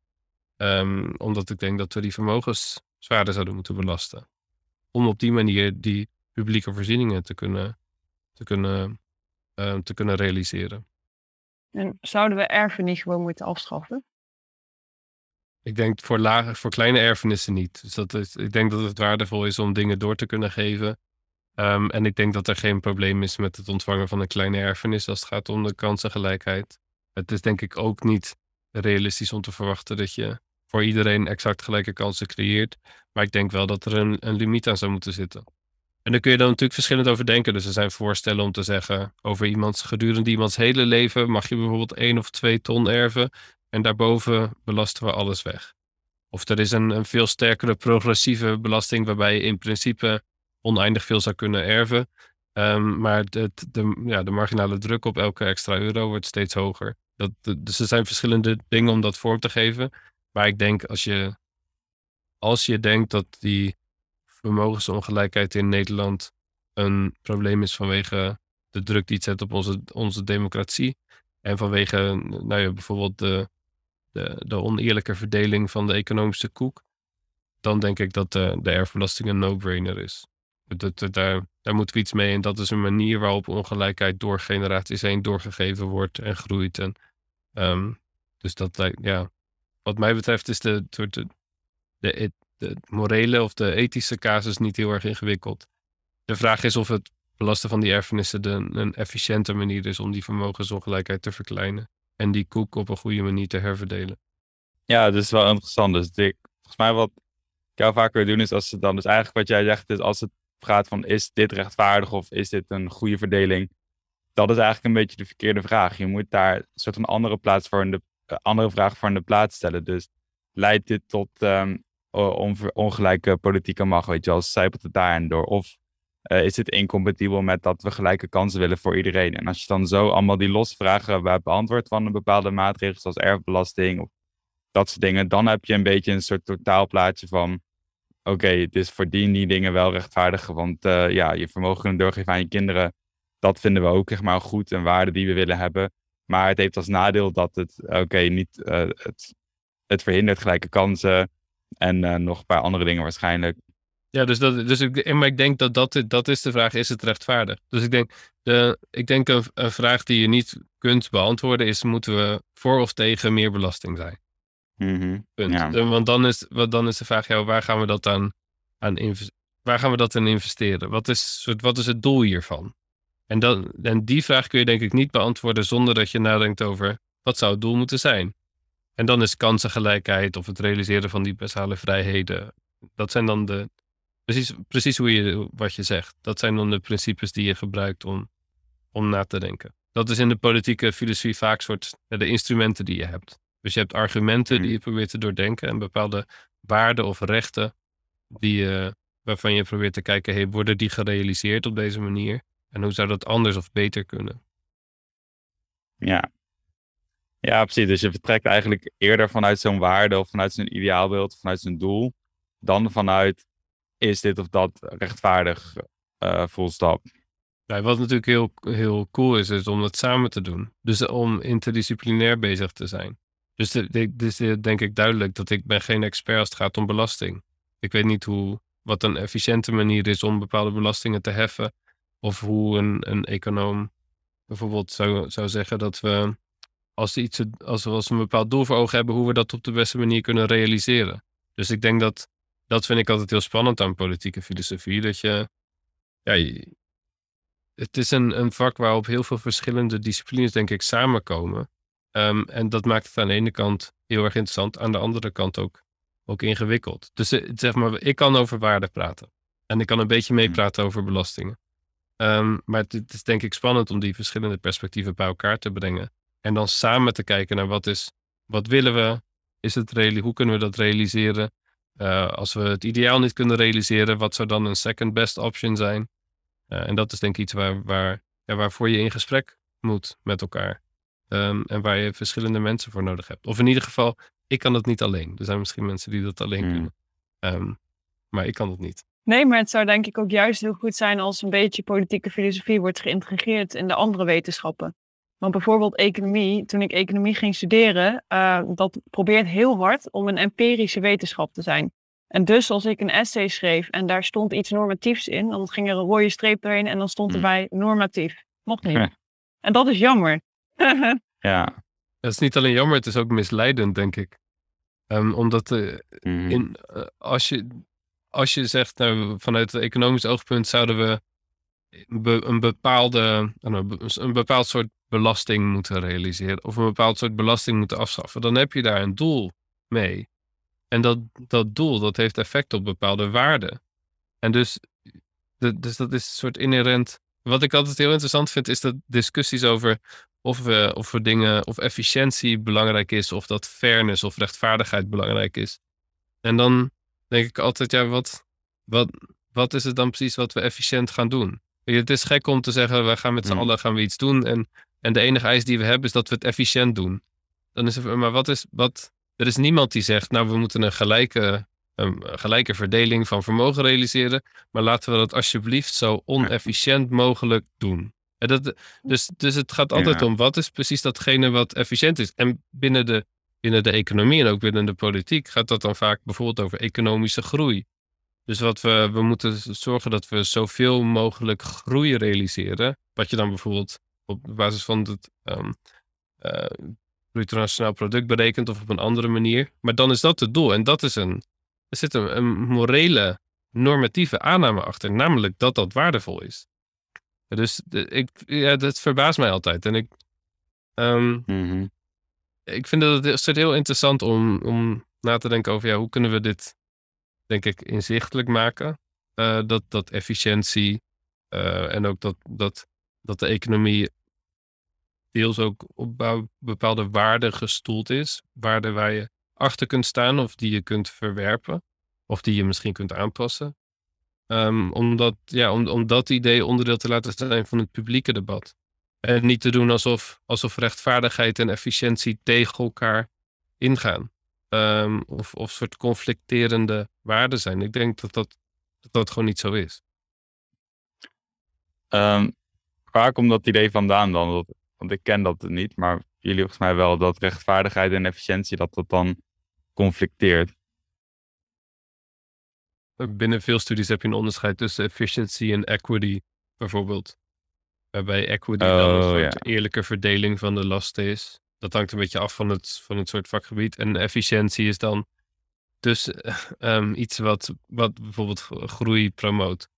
Um, omdat ik denk dat we die vermogens zwaarder zouden moeten belasten. Om op die manier die publieke voorzieningen te kunnen, te kunnen, uh, te kunnen realiseren. En zouden we erfenis gewoon moeten afschaffen? Ik denk voor, lage, voor kleine erfenissen niet. Dus dat is, ik denk dat het waardevol is om dingen door te kunnen geven. Um, en ik denk dat er geen probleem is met het ontvangen van een kleine erfenis als het gaat om de kansengelijkheid. Het is denk ik ook niet realistisch om te verwachten dat je voor iedereen exact gelijke kansen creëert. Maar ik denk wel dat er een, een limiet aan zou moeten zitten. En daar kun je dan natuurlijk verschillend over denken. Dus er zijn voorstellen om te zeggen over iemands gedurende iemands hele leven mag je bijvoorbeeld één of twee ton erven. En daarboven belasten we alles weg. Of er is een, een veel sterkere progressieve belasting waarbij je in principe oneindig veel zou kunnen erven. Um, maar de, de, ja, de marginale druk op elke extra euro wordt steeds hoger. Dat, dus er zijn verschillende dingen om dat vorm te geven. Maar ik denk als je, als je denkt dat die vermogensongelijkheid in Nederland een probleem is vanwege de druk die het zet op onze, onze democratie. En vanwege nou ja, bijvoorbeeld de, de, de oneerlijke verdeling van de economische koek. Dan denk ik dat de, de erfbelasting een no-brainer is. Dat, daar, daar moeten we iets mee. En dat is een manier waarop ongelijkheid door generaties heen doorgegeven wordt en groeit. En, um, dus dat, ja, wat mij betreft is de, de, de, de morele of de ethische casus niet heel erg ingewikkeld. De vraag is of het belasten van die erfenissen een efficiënte manier is om die vermogensongelijkheid te verkleinen. En die koek op een goede manier te herverdelen. Ja, dat is wel interessant. Dus volgens mij wat ik jou vaak wil doen is als het dan, dus eigenlijk wat jij zegt is als het gaat van is dit rechtvaardig of is dit een goede verdeling? Dat is eigenlijk een beetje de verkeerde vraag. Je moet daar een soort van andere, plaats voor in de, uh, andere vraag voor in de plaats stellen. Dus leidt dit tot um, ongelijke politieke macht, weet je wel, zijpelt het daarin door? Of uh, is het incompatibel met dat we gelijke kansen willen voor iedereen? En als je dan zo allemaal die losse vragen hebt beantwoord van een bepaalde maatregel, zoals erfbelasting of dat soort dingen, dan heb je een beetje een soort totaalplaatje van oké, het is voor die, dingen wel rechtvaardig. Want uh, ja, je vermogen kunnen doorgeven aan je kinderen. Dat vinden we ook zeg maar goed. Een waarde die we willen hebben. Maar het heeft als nadeel dat het, oké, niet, uh, het, het verhindert gelijke kansen. En uh, nog een paar andere dingen waarschijnlijk. Ja, dus, dat, dus ik, maar ik denk dat, dat dat is de vraag, is het rechtvaardig? Dus ik denk, de, ik denk een, een vraag die je niet kunt beantwoorden is, moeten we voor of tegen meer belasting zijn? Mm-hmm. Punt. Ja. Want dan is, dan is de vraag, ja, waar gaan we dat aan, aan waar gaan we dat in investeren? Wat is, wat is het doel hiervan? En, dan, en die vraag kun je denk ik niet beantwoorden zonder dat je nadenkt over wat zou het doel moeten zijn. En dan is kansengelijkheid of het realiseren van die basale vrijheden. Dat zijn dan de. Precies, precies hoe je, wat je zegt. Dat zijn dan de principes die je gebruikt om, om na te denken. Dat is in de politieke filosofie vaak soort de instrumenten die je hebt. Dus je hebt argumenten die Mhm. je probeert te doordenken en bepaalde waarden of rechten die, je- waarvan je probeert te kijken, hey, worden die gerealiseerd op deze manier? En hoe zou dat anders of beter kunnen? Ja. Ja, precies. Dus je vertrekt eigenlijk eerder vanuit zo'n waarde of vanuit zo'n ideaalbeeld, vanuit zo'n doel, dan vanuit is dit of dat rechtvaardig eh full stop. Ja, wat natuurlijk heel, heel cool is, is om dat samen te doen. Dus om interdisciplinair bezig te zijn. Dus de- de- dus de- denk ik duidelijk dat ik ben geen expert als het gaat om belasting. Ik weet niet hoe, wat een efficiënte manier is om bepaalde belastingen te heffen. Of hoe een, een econoom bijvoorbeeld zou, zou zeggen dat we als, iets, als, we, als we een bepaald doel voor ogen hebben, hoe we dat op de beste manier kunnen realiseren. Dus ik denk dat, dat vind ik altijd heel spannend aan politieke filosofie. Dat je, ja, je- het is een, een vak waarop heel veel verschillende disciplines, denk ik, samenkomen. Ehm, en dat maakt het aan de ene kant heel erg interessant, aan de andere kant ook, ook ingewikkeld. Dus eh, zeg maar, ik kan over waarde praten. En ik kan een beetje meepraten over belastingen. Ehm, maar het, het is denk ik spannend om die verschillende perspectieven bij elkaar te brengen. En dan samen te kijken naar wat is, wat willen we? Is het hoe kunnen we dat realiseren? Eh, als we het ideaal niet kunnen realiseren, wat zou dan een second best option zijn? Eh, en dat is denk ik iets waar, waar, ja, waarvoor je in gesprek moet met elkaar. Ehm, en waar je verschillende mensen voor nodig hebt. Of in ieder geval, ik kan het niet alleen. Er zijn misschien mensen die dat alleen Hmm. kunnen. Ehm, maar ik kan het niet. Nee, maar het zou denk ik ook juist heel goed zijn als een beetje politieke filosofie wordt geïntegreerd in de andere wetenschappen. Want bijvoorbeeld economie, toen ik economie ging studeren, eh, dat probeert heel hard om een empirische wetenschap te zijn. En dus als ik een essay schreef en daar stond iets normatiefs in, dan ging er een rode streep doorheen en dan stond Hmm. erbij normatief. Mocht niet. Ja. <laughs> En dat is jammer. <laughs> Ja. Het is niet alleen jammer, het is ook misleidend, denk ik. Ehm, omdat eh, Mhm. in, eh, als, je, als je zegt, nou, vanuit het economisch oogpunt zouden we be- een, bepaalde, nou, be- een bepaald soort belasting moeten realiseren. Of een bepaald soort belasting moeten afschaffen. Dan heb je daar een doel mee. En dat, dat doel, dat heeft effect op bepaalde waarden. En dus, de- dus dat is een soort inherent. Wat ik altijd heel interessant vind, is dat discussies over of we, of we dingen, of efficiëntie belangrijk is, of dat fairness of rechtvaardigheid belangrijk is. En dan denk ik altijd, ja, wat, wat, wat is het dan precies wat we efficiënt gaan doen? Het is gek om te zeggen, we gaan met z'n Hmm. allen gaan we iets doen en, en de enige eis die we hebben is dat we het efficiënt doen. Dan is het, maar wat is, wat, er is niemand die zegt, nou, we moeten een gelijke, een gelijke verdeling van vermogen realiseren, maar laten we dat alsjeblieft zo onefficiënt mogelijk doen. En dat, dus, dus het gaat altijd Ja. om wat is precies datgene wat efficiënt is. En binnen de, binnen de economie en ook binnen de politiek gaat dat dan vaak bijvoorbeeld over economische groei. Dus wat we, we moeten zorgen dat we zoveel mogelijk groei realiseren. Wat je dan bijvoorbeeld op basis van het ehm eh, bruto nationaal product berekent of op een andere manier. Maar dan is dat het doel. En dat is een, er zit een, een morele, normatieve aanname achter. Namelijk dat dat waardevol is. Dus de- ik, ja, dat verbaast mij altijd. En ik, ehm, Mhm. ik vind het het is heel interessant om, om na te denken over ja, hoe kunnen we dit, denk ik, inzichtelijk maken. Eh, dat, dat efficiëntie eh, en ook dat, dat, dat de economie deels ook op bepaalde waarden gestoeld is. Waarden waar je achter kunt staan of die je kunt verwerpen. Of die je misschien kunt aanpassen. Ehm, omdat, ja, om, om dat idee onderdeel te laten zijn van het publieke debat. En niet te doen alsof, alsof rechtvaardigheid en efficiëntie tegen elkaar ingaan. Ehm, of, of soort conflicterende waarden zijn. Ik denk dat dat, dat, dat gewoon niet zo is. Ehm, waar komt dat idee vandaan dan? Dat, want ik ken dat niet, maar jullie volgens mij wel dat rechtvaardigheid en efficiëntie dat dat dan conflicteert. Binnen veel studies heb je een onderscheid tussen efficiency en equity, bijvoorbeeld. Waarbij equity dan een Oh, soort ja. eerlijke verdeling van de lasten is. Dat hangt een beetje af van het, van het soort vakgebied. En efficiëntie is dan dus eh, <laughs> ehm, iets wat, wat bijvoorbeeld groei promoot.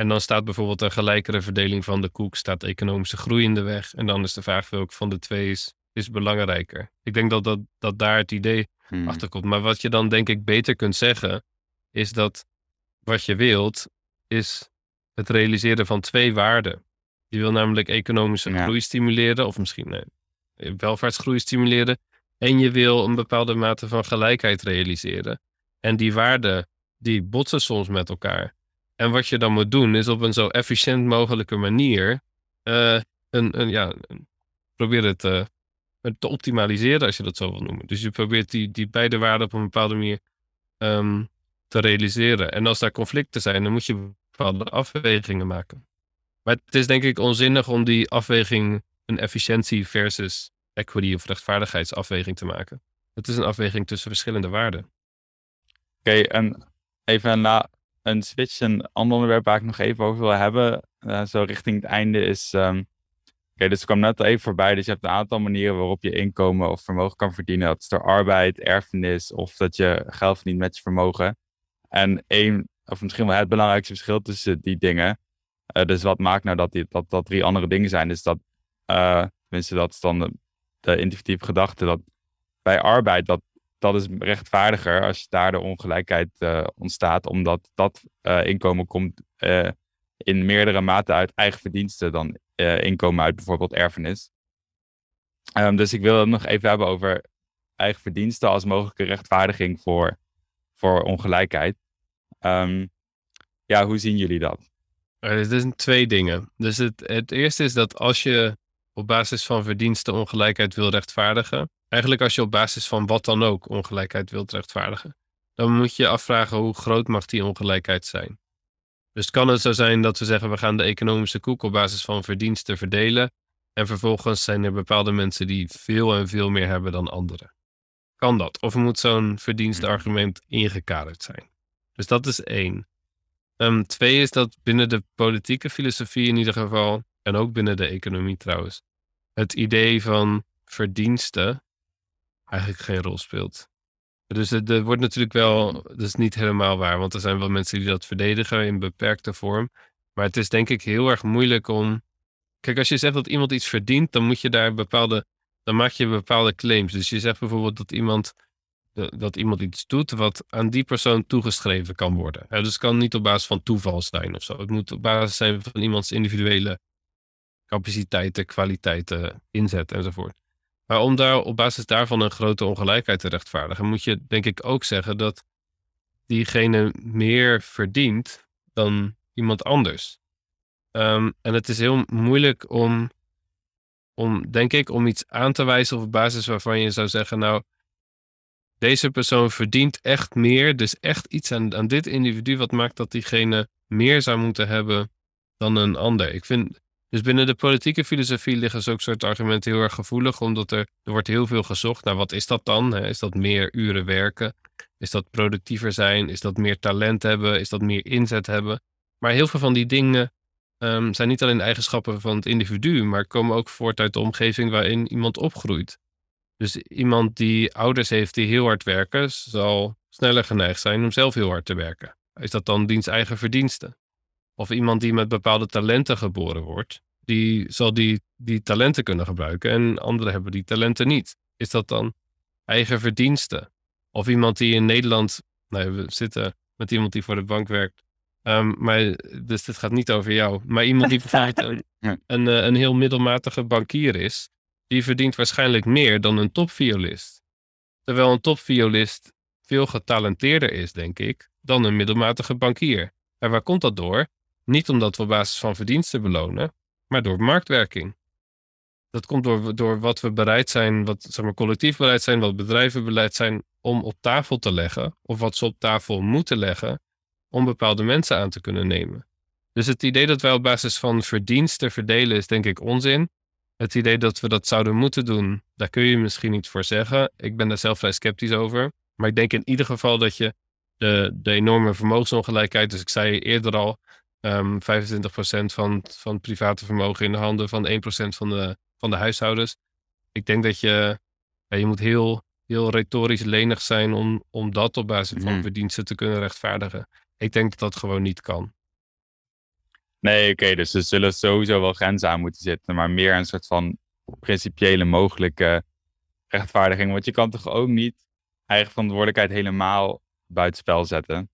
En dan staat bijvoorbeeld een gelijkere verdeling van de koek, staat economische groei in de weg. En dan is de vraag welke van de twee is, is belangrijker. Ik denk dat, dat, dat daar het idee Hmm. achterkomt. Maar wat je dan denk ik beter kunt zeggen, is dat wat je wilt, is het realiseren van twee waarden. Je wil namelijk economische Ja. groei stimuleren, of misschien nee, welvaartsgroei stimuleren. en je wil een bepaalde mate van gelijkheid realiseren. En die waarden, die botsen soms met elkaar. En wat je dan moet doen, is op een zo efficiënt mogelijke manier uh, een, een, ja, probeer het uh, te optimaliseren, als je dat zo wil noemen. Dus je probeert die, die beide waarden op een bepaalde manier um, te realiseren. En als daar conflicten zijn, dan moet je bepaalde afwegingen maken. Maar het is denk ik onzinnig om die afweging een efficiëntie versus equity of rechtvaardigheidsafweging te maken. Het is een afweging tussen verschillende waarden. Oké, en even na een switch, een ander onderwerp waar ik nog even over wil hebben, uh, zo richting het einde, is. Um, Oké, dus ik kwam net al even voorbij. Dus je hebt een aantal manieren waarop je inkomen of vermogen kan verdienen. Dat is door arbeid, erfenis of dat je geld verdient met je vermogen. En één, of misschien wel het belangrijkste verschil tussen die dingen. Uh, dus wat maakt nou dat, die, dat dat drie andere dingen zijn? Is dat, uh, tenminste, dat is dan de, de intuïtieve gedachte. Dat bij arbeid, dat dat is rechtvaardiger als daar de ongelijkheid uh, ontstaat, omdat dat uh, inkomen komt uh, in meerdere mate uit eigen verdiensten dan inkomen uit bijvoorbeeld erfenis. Um, dus ik wil het nog even hebben over eigen verdiensten als mogelijke rechtvaardiging voor, voor ongelijkheid. Um, ja, hoe zien jullie dat? Er zijn twee dingen. Dus het, het eerste is dat als je op basis van verdiensten ongelijkheid wil rechtvaardigen, Eigenlijk als je op basis van wat dan ook ongelijkheid wilt rechtvaardigen, dan moet je afvragen hoe groot mag die ongelijkheid zijn. Dus kan het zo zijn dat we zeggen we gaan de economische koek op basis van verdiensten verdelen en vervolgens zijn er bepaalde mensen die veel en veel meer hebben dan anderen. Kan dat? Of moet zo'n verdienstargument ingekaderd zijn? Dus dat is één. Um, twee is dat binnen de politieke filosofie in ieder geval, en ook binnen de economie trouwens, het idee van verdiensten eigenlijk geen rol speelt. Dus het, wordt natuurlijk wel, dat is niet helemaal waar, want er zijn wel mensen die dat verdedigen in beperkte vorm. Maar het is denk ik heel erg moeilijk om. Kijk, als je zegt dat iemand iets verdient, dan moet je daar bepaalde. Dan maak je bepaalde claims. Dus je zegt bijvoorbeeld dat iemand, dat iemand iets doet wat aan die persoon toegeschreven kan worden. dus het kan niet op basis van toeval zijn of zo. Het moet op basis zijn van iemands individuele capaciteiten, kwaliteiten, inzet enzovoort. Maar om daar op basis daarvan een grote ongelijkheid te rechtvaardigen, moet je denk ik ook zeggen dat diegene meer verdient dan iemand anders. Um, en het is heel moeilijk om, om, denk ik, om iets aan te wijzen op basis waarvan je zou zeggen, nou, deze persoon verdient echt meer, dus echt iets aan, aan dit individu wat maakt dat diegene meer zou moeten hebben dan een ander. Ik vind, dus binnen de politieke filosofie liggen zulke soort argumenten heel erg gevoelig, omdat er, er wordt heel veel gezocht naar wat is dat dan? Is dat meer uren werken? Is dat productiever zijn? Is dat meer talent hebben? Is dat meer inzet hebben? Maar heel veel van die dingen um, zijn niet alleen eigenschappen van het individu, maar komen ook voort uit de omgeving waarin iemand opgroeit. Dus iemand die ouders heeft die heel hard werken, zal sneller geneigd zijn om zelf heel hard te werken. Is dat dan diens eigen verdienste? Of iemand die met bepaalde talenten geboren wordt, die zal die, die talenten kunnen gebruiken en anderen hebben die talenten niet. Is dat dan eigen verdienste? Of iemand die in Nederland, nou, we zitten met iemand die voor de bank werkt, um, maar, dus dit gaat niet over jou, maar iemand die <laughs> bijvoorbeeld een, eh, een heel middelmatige bankier is, die verdient waarschijnlijk meer dan een topviolist. Terwijl een topviolist veel getalenteerder is, denk ik, dan een middelmatige bankier. En waar komt dat door? Niet omdat we op basis van verdiensten belonen, maar door marktwerking. Dat komt door, door wat we bereid zijn, wat zeg maar, collectief bereid zijn, wat bedrijven bereid zijn om op tafel te leggen, of wat ze op tafel moeten leggen, om bepaalde mensen aan te kunnen nemen. Dus het idee dat wij op basis van verdiensten verdelen is denk ik onzin. Het idee dat we dat zouden moeten doen, daar kun je misschien niet voor zeggen. Ik ben daar zelf vrij sceptisch over. Maar ik denk in ieder geval dat je de, de enorme vermogensongelijkheid, dus ik zei eerder al, um, ehm, 25% van, van het private vermogen in de handen van 1% van de, van de huishoudens. Ik denk dat je, ja, je moet heel, heel retorisch lenig zijn om, om dat op basis van mm. verdiensten te kunnen rechtvaardigen. Ik denk dat dat gewoon niet kan. Nee, oké, dus er zullen sowieso wel grenzen aan moeten zitten, maar meer een soort van principiële mogelijke rechtvaardiging. Want je kan toch ook niet eigen verantwoordelijkheid helemaal buitenspel zetten.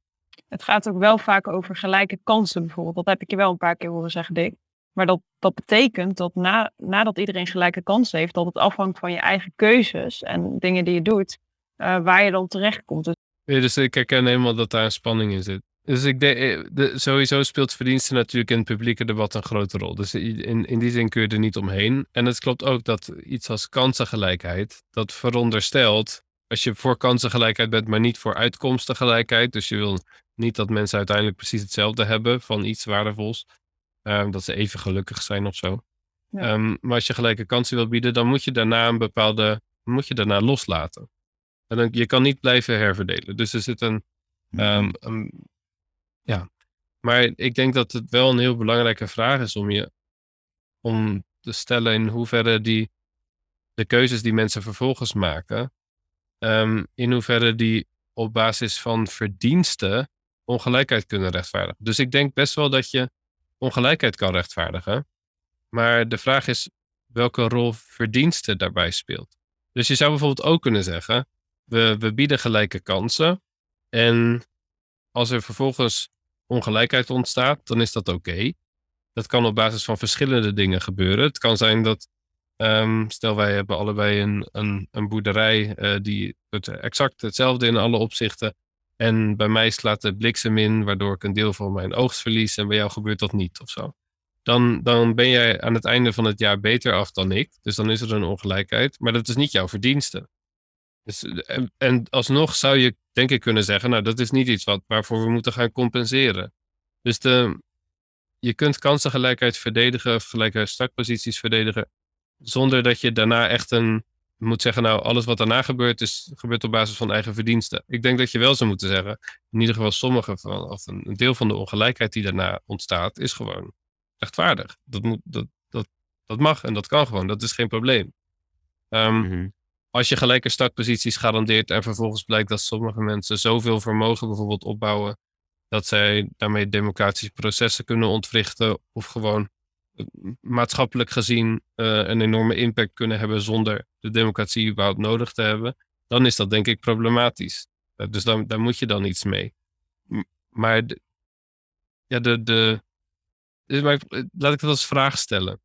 Het gaat ook wel vaak over gelijke kansen bijvoorbeeld. Dat heb ik je wel een paar keer horen zeggen, Dick. Maar dat, dat betekent dat na, nadat iedereen gelijke kansen heeft, dat het afhangt van je eigen keuzes en dingen die je doet, uh, waar je dan terechtkomt. Dus... Ja, dus ik herken helemaal dat daar een spanning in zit. Dus ik denk, eh, de, sowieso speelt verdiensten natuurlijk in het publieke debat een grote rol. Dus in, in die zin kun je er niet omheen. En het klopt ook dat iets als kansengelijkheid, dat veronderstelt, als je voor kansengelijkheid bent, maar niet voor uitkomstengelijkheid. Dus je wil niet dat mensen uiteindelijk precies hetzelfde hebben van iets waardevols. Um, dat ze even gelukkig zijn of zo. Ja. Um, maar als je gelijke kansen wil bieden, dan moet je daarna een bepaalde, moet je daarna loslaten. En dan, je kan niet blijven herverdelen. Dus er zit een, um, een ja, maar ik denk dat het wel een heel belangrijke vraag is om je om te stellen in hoeverre die de keuzes die mensen vervolgens maken, in hoeverre die op basis van verdiensten ongelijkheid kunnen rechtvaardigen. Dus ik denk best wel dat je ongelijkheid kan rechtvaardigen. Maar de vraag is welke rol verdiensten daarbij speelt. Dus je zou bijvoorbeeld ook kunnen zeggen: we, we bieden gelijke kansen. En als er vervolgens ongelijkheid ontstaat, dan is dat oké. Dat kan op basis van verschillende dingen gebeuren. Het kan zijn dat, um, stel wij hebben allebei een, een, een boerderij uh, die het exact hetzelfde in alle opzichten. En bij mij slaat de bliksem in, waardoor ik een deel van mijn oogst verlies en bij jou gebeurt dat niet of zo. Dan, dan ben jij aan het einde van het jaar beter af dan ik. Dus dan is er een ongelijkheid. Maar dat is niet jouw verdienste. Dus, en, en, alsnog zou je denk ik kunnen zeggen, nou dat is niet iets wat, waarvoor we moeten gaan compenseren. Dus de, je kunt kansengelijkheid verdedigen, gelijke startposities verdedigen, zonder dat je daarna echt een, moet zeggen, nou alles wat daarna gebeurt, is, gebeurt op basis van eigen verdiensten. Ik denk dat je wel zou moeten zeggen, in ieder geval sommige van, of een, deel van de ongelijkheid die daarna ontstaat, is gewoon rechtvaardig. Dat, moet, dat, dat, dat mag en dat kan gewoon, dat is geen probleem. Um, als je gelijke startposities garandeert en vervolgens blijkt dat sommige mensen zoveel vermogen bijvoorbeeld opbouwen, dat zij daarmee democratische processen kunnen ontwrichten of gewoon maatschappelijk gezien uh, een enorme impact kunnen hebben zonder de democratie überhaupt nodig te hebben, dan is dat denk ik problematisch. Uh, dus dan, daar moet je dan iets mee. maar ja, de, de, dus maar laat ik dat als vraag stellen.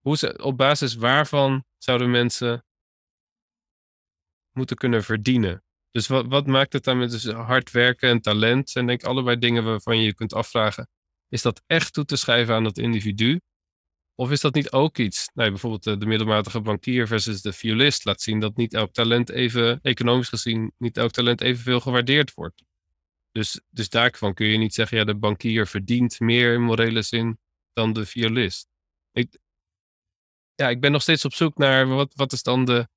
Hoe ze, op basis waarvan zouden mensen moeten kunnen verdienen. Dus wat, wat maakt het dan met dus hard werken en talent? Zijn denk allebei dingen waarvan je je kunt afvragen. Is dat echt toe te schrijven aan dat individu? Of is dat niet ook iets? Nou, bijvoorbeeld de, de, middelmatige bankier versus de violist laat zien dat niet elk talent even, economisch gezien, niet elk talent evenveel gewaardeerd wordt. Dus, dus daarvan kun je niet zeggen, ja, de bankier verdient meer in morele zin dan de violist. Ik, ja, ik ben nog steeds op zoek naar wat, wat is dan de,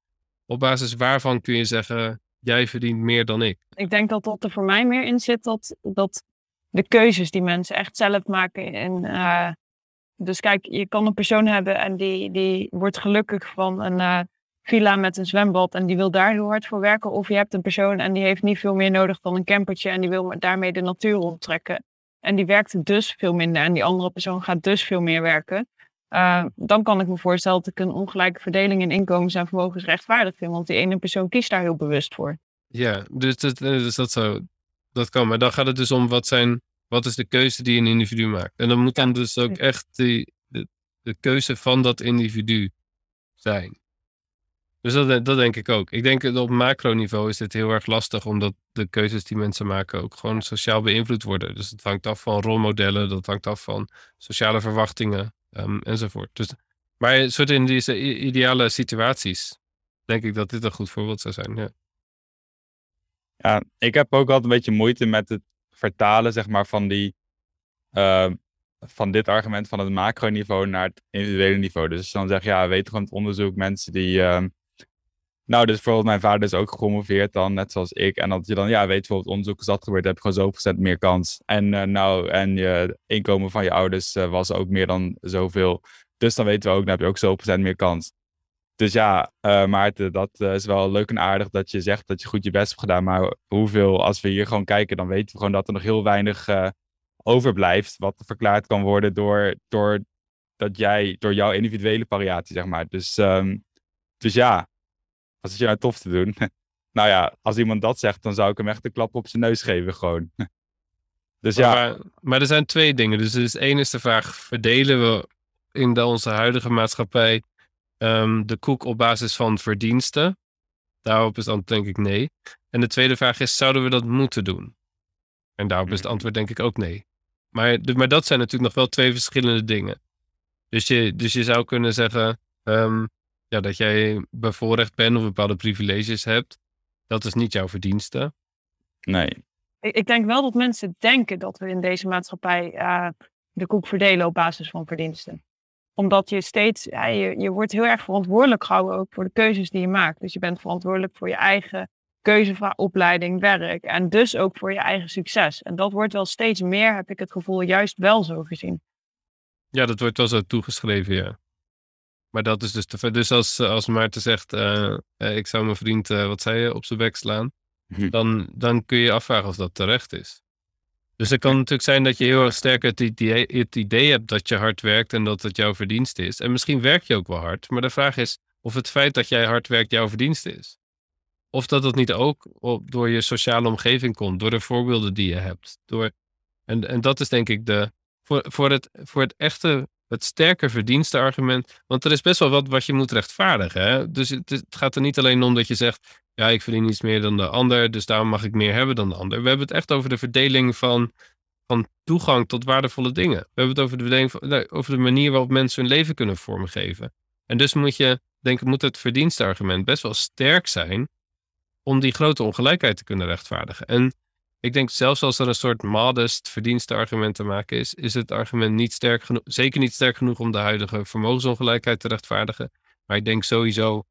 op basis waarvan kun je zeggen, jij verdient meer dan ik? Ik denk dat dat er voor mij meer in zit, dat, dat de keuzes die mensen echt zelf maken. En, uh, dus kijk, je kan een persoon hebben en die, die wordt gelukkig van een uh, villa met een zwembad en die wil daar heel hard voor werken. Of je hebt een persoon en die heeft niet veel meer nodig dan een campertje en die wil daarmee de natuur rondtrekken. En die werkt dus veel minder en die andere persoon gaat dus veel meer werken. Uh, dan kan ik me voorstellen dat ik een ongelijke verdeling in inkomens en vermogens rechtvaardig vind. Want die ene persoon kiest daar heel bewust voor. Ja, dus dat, eh, dus dat, zou, dat kan. Maar dan gaat het dus om wat, zijn, wat is de keuze die een individu maakt. En dan moet dan dus ook echt die, de, de keuze van dat individu zijn. Dus dat, dat denk ik ook. Ik denk dat op macroniveau is dit heel erg lastig, omdat de keuzes die mensen maken ook gewoon sociaal beïnvloed worden. Dus het hangt af van rolmodellen, dat hangt af van sociale verwachtingen. Um, enzovoort. Dus, maar soort in deze ideale situaties denk ik dat dit een goed voorbeeld zou zijn. Ja. ja, ik heb ook altijd een beetje moeite met het vertalen zeg maar, van, die, uh, van dit argument van het macroniveau naar het individuele niveau. Dus dan zeg je, ja, weet gewoon het onderzoek mensen die. Uh, nou, dus bijvoorbeeld mijn vader is ook gepromoveerd dan, net zoals ik. En dat je dan, ja, weet bijvoorbeeld onderzoek is dat gebeurd, heb je gewoon zoveel procent meer kans. En uh, nou, en je inkomen van je ouders uh, was ook meer dan zoveel. Dus dan weten we ook, dan heb je ook zoveel procent meer kans. Dus ja, uh, Maarten, dat is wel leuk en aardig dat je zegt dat je goed je best hebt gedaan. Maar hoeveel, als we hier gewoon kijken, dan weten we gewoon dat er nog heel weinig overblijft. Wat verklaard kan worden door, door, dat jij, door jouw individuele variatie, zeg maar. Dus, um, dus ja, wat is je nou tof te doen? <laughs> nou ja, als iemand dat zegt, dan zou ik hem echt een klap op zijn neus geven gewoon. <laughs> dus ja. Maar, maar, er zijn twee dingen. Dus, dus één is de vraag, verdelen we in de, onze huidige maatschappij ehm, de koek op basis van verdiensten? Daarop is het antwoord denk ik nee. En de tweede vraag is, zouden we dat moeten doen? En daarop is het Mhm. antwoord denk ik ook nee. Maar, maar dat zijn natuurlijk nog wel twee verschillende dingen. Dus je, dus je zou kunnen zeggen ehm, ja, dat jij bevoorrecht bent of bepaalde privileges hebt. Dat is niet jouw verdienste. Nee. Ik, ik denk wel dat mensen denken dat we in deze maatschappij eh, de koek verdelen op basis van verdiensten. Omdat je steeds, ja, je, je wordt heel erg verantwoordelijk gehouden ook voor de keuzes die je maakt. Dus je bent verantwoordelijk voor je eigen keuze van opleiding, werk en dus ook voor je eigen succes. En dat wordt wel steeds meer, heb ik het gevoel, juist wel zo gezien. Ja, dat wordt wel zo toegeschreven, ja. Maar dat is dus te ver. Dus als, als Maarten zegt, eh, eh, ik zou mijn vriend, eh, wat zei je, op zijn bek slaan. Hm. Dan, dan kun je je afvragen of dat terecht is. Dus het kan natuurlijk zijn dat je heel erg sterk het idee, het idee hebt dat je hard werkt en dat het jouw verdienste is. En misschien werk je ook wel hard. Maar de vraag is of het feit dat jij hard werkt jouw verdienste is. Of dat dat niet ook op, door je sociale omgeving komt, door de voorbeelden die je hebt. Door, en, en dat is denk ik de, voor, voor, het, voor het echte, het sterke verdienstenargument. Want er is best wel wat wat je moet rechtvaardigen. Hè? Dus het, het gaat er niet alleen om dat je zegt, ja, ik verdien iets meer dan de ander, dus daarom mag ik meer hebben dan de ander. We hebben het echt over de verdeling van, van toegang tot waardevolle dingen. We hebben het over de, verdeling over de manier waarop mensen hun leven kunnen vormgeven. En dus moet je, denk ik, moet het verdienstenargument best wel sterk zijn om die grote ongelijkheid te kunnen rechtvaardigen. En ik denk zelfs als er een soort modest verdienstenargument te maken is, is het argument niet sterk genoeg, zeker niet sterk genoeg om de huidige vermogensongelijkheid te rechtvaardigen. Maar ik denk sowieso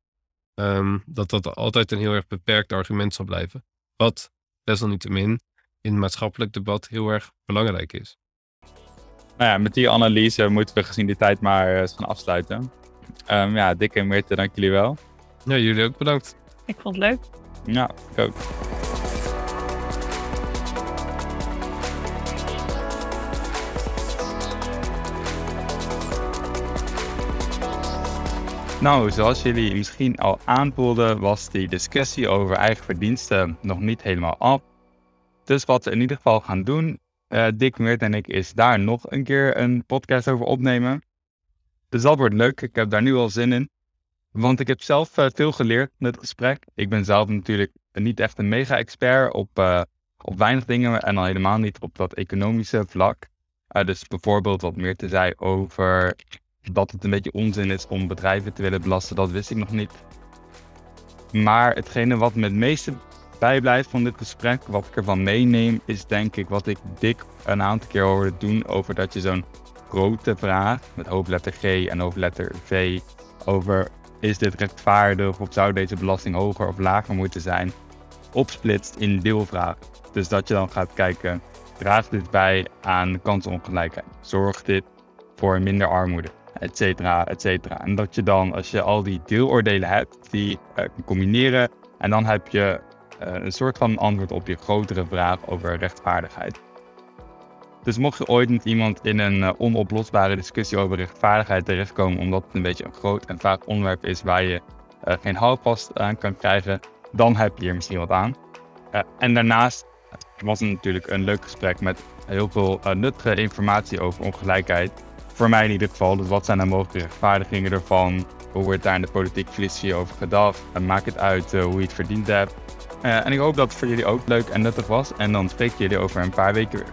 ehm, dat dat altijd een heel erg beperkt argument zal blijven. Wat desalniettemin in het maatschappelijk debat heel erg belangrijk is. Nou ja, met die analyse moeten we gezien die tijd maar eh, eens gaan afsluiten. Ehm, ja, Dick en Meerte, dank jullie wel. Ja, jullie ook bedankt. Ik vond het leuk. Ja, ik ook. Nou, zoals jullie misschien al aanvoelden, was die discussie over eigen verdiensten nog niet helemaal af. Dus wat we in ieder geval gaan doen, eh Dick, Meert en ik, is daar nog een keer een podcast over opnemen. Dus dat wordt leuk. Ik heb daar nu al zin in. Want ik heb zelf eh, veel geleerd met het gesprek. Ik ben zelf natuurlijk niet echt een mega-expert op, eh, op weinig dingen en al helemaal niet op dat economische vlak. Dus bijvoorbeeld wat meer te zei over dat het een beetje onzin is om bedrijven te willen belasten, dat wist ik nog niet. Maar hetgene wat me het meeste bijblijft van dit gesprek, wat ik ervan meeneem, is denk ik wat ik dik een aantal keer hoorde doen over dat je zo'n grote vraag met hoofdletter G en hoofdletter V over is dit rechtvaardig of zou deze belasting hoger of lager moeten zijn, opsplitst in deelvragen. Dus dat je dan gaat kijken, draagt dit bij aan kansongelijkheid? Zorgt dit voor minder armoede? Et cetera, et cetera. En dat je dan, als je al die deeloordelen hebt, die kan combineren en dan heb je eh, een soort van antwoord op je grotere vraag over rechtvaardigheid. Dus mocht je ooit met iemand in een eh, onoplosbare discussie over rechtvaardigheid terechtkomen, omdat het een beetje een groot en vaak onderwerp is waar je geen houvast aan kan krijgen, dan heb je hier misschien wat aan. En daarnaast was het natuurlijk een leuk gesprek met heel veel nuttige informatie over ongelijkheid. Voor mij in ieder geval. Dus wat zijn de mogelijke rechtvaardigingen ervan? Hoe wordt daar in de politiek filosofie over gedacht? En maak het uit eh, hoe je het verdiend hebt. Eh, en ik hoop dat het voor jullie ook leuk en nuttig was. En dan spreek ik jullie over een paar weken weer.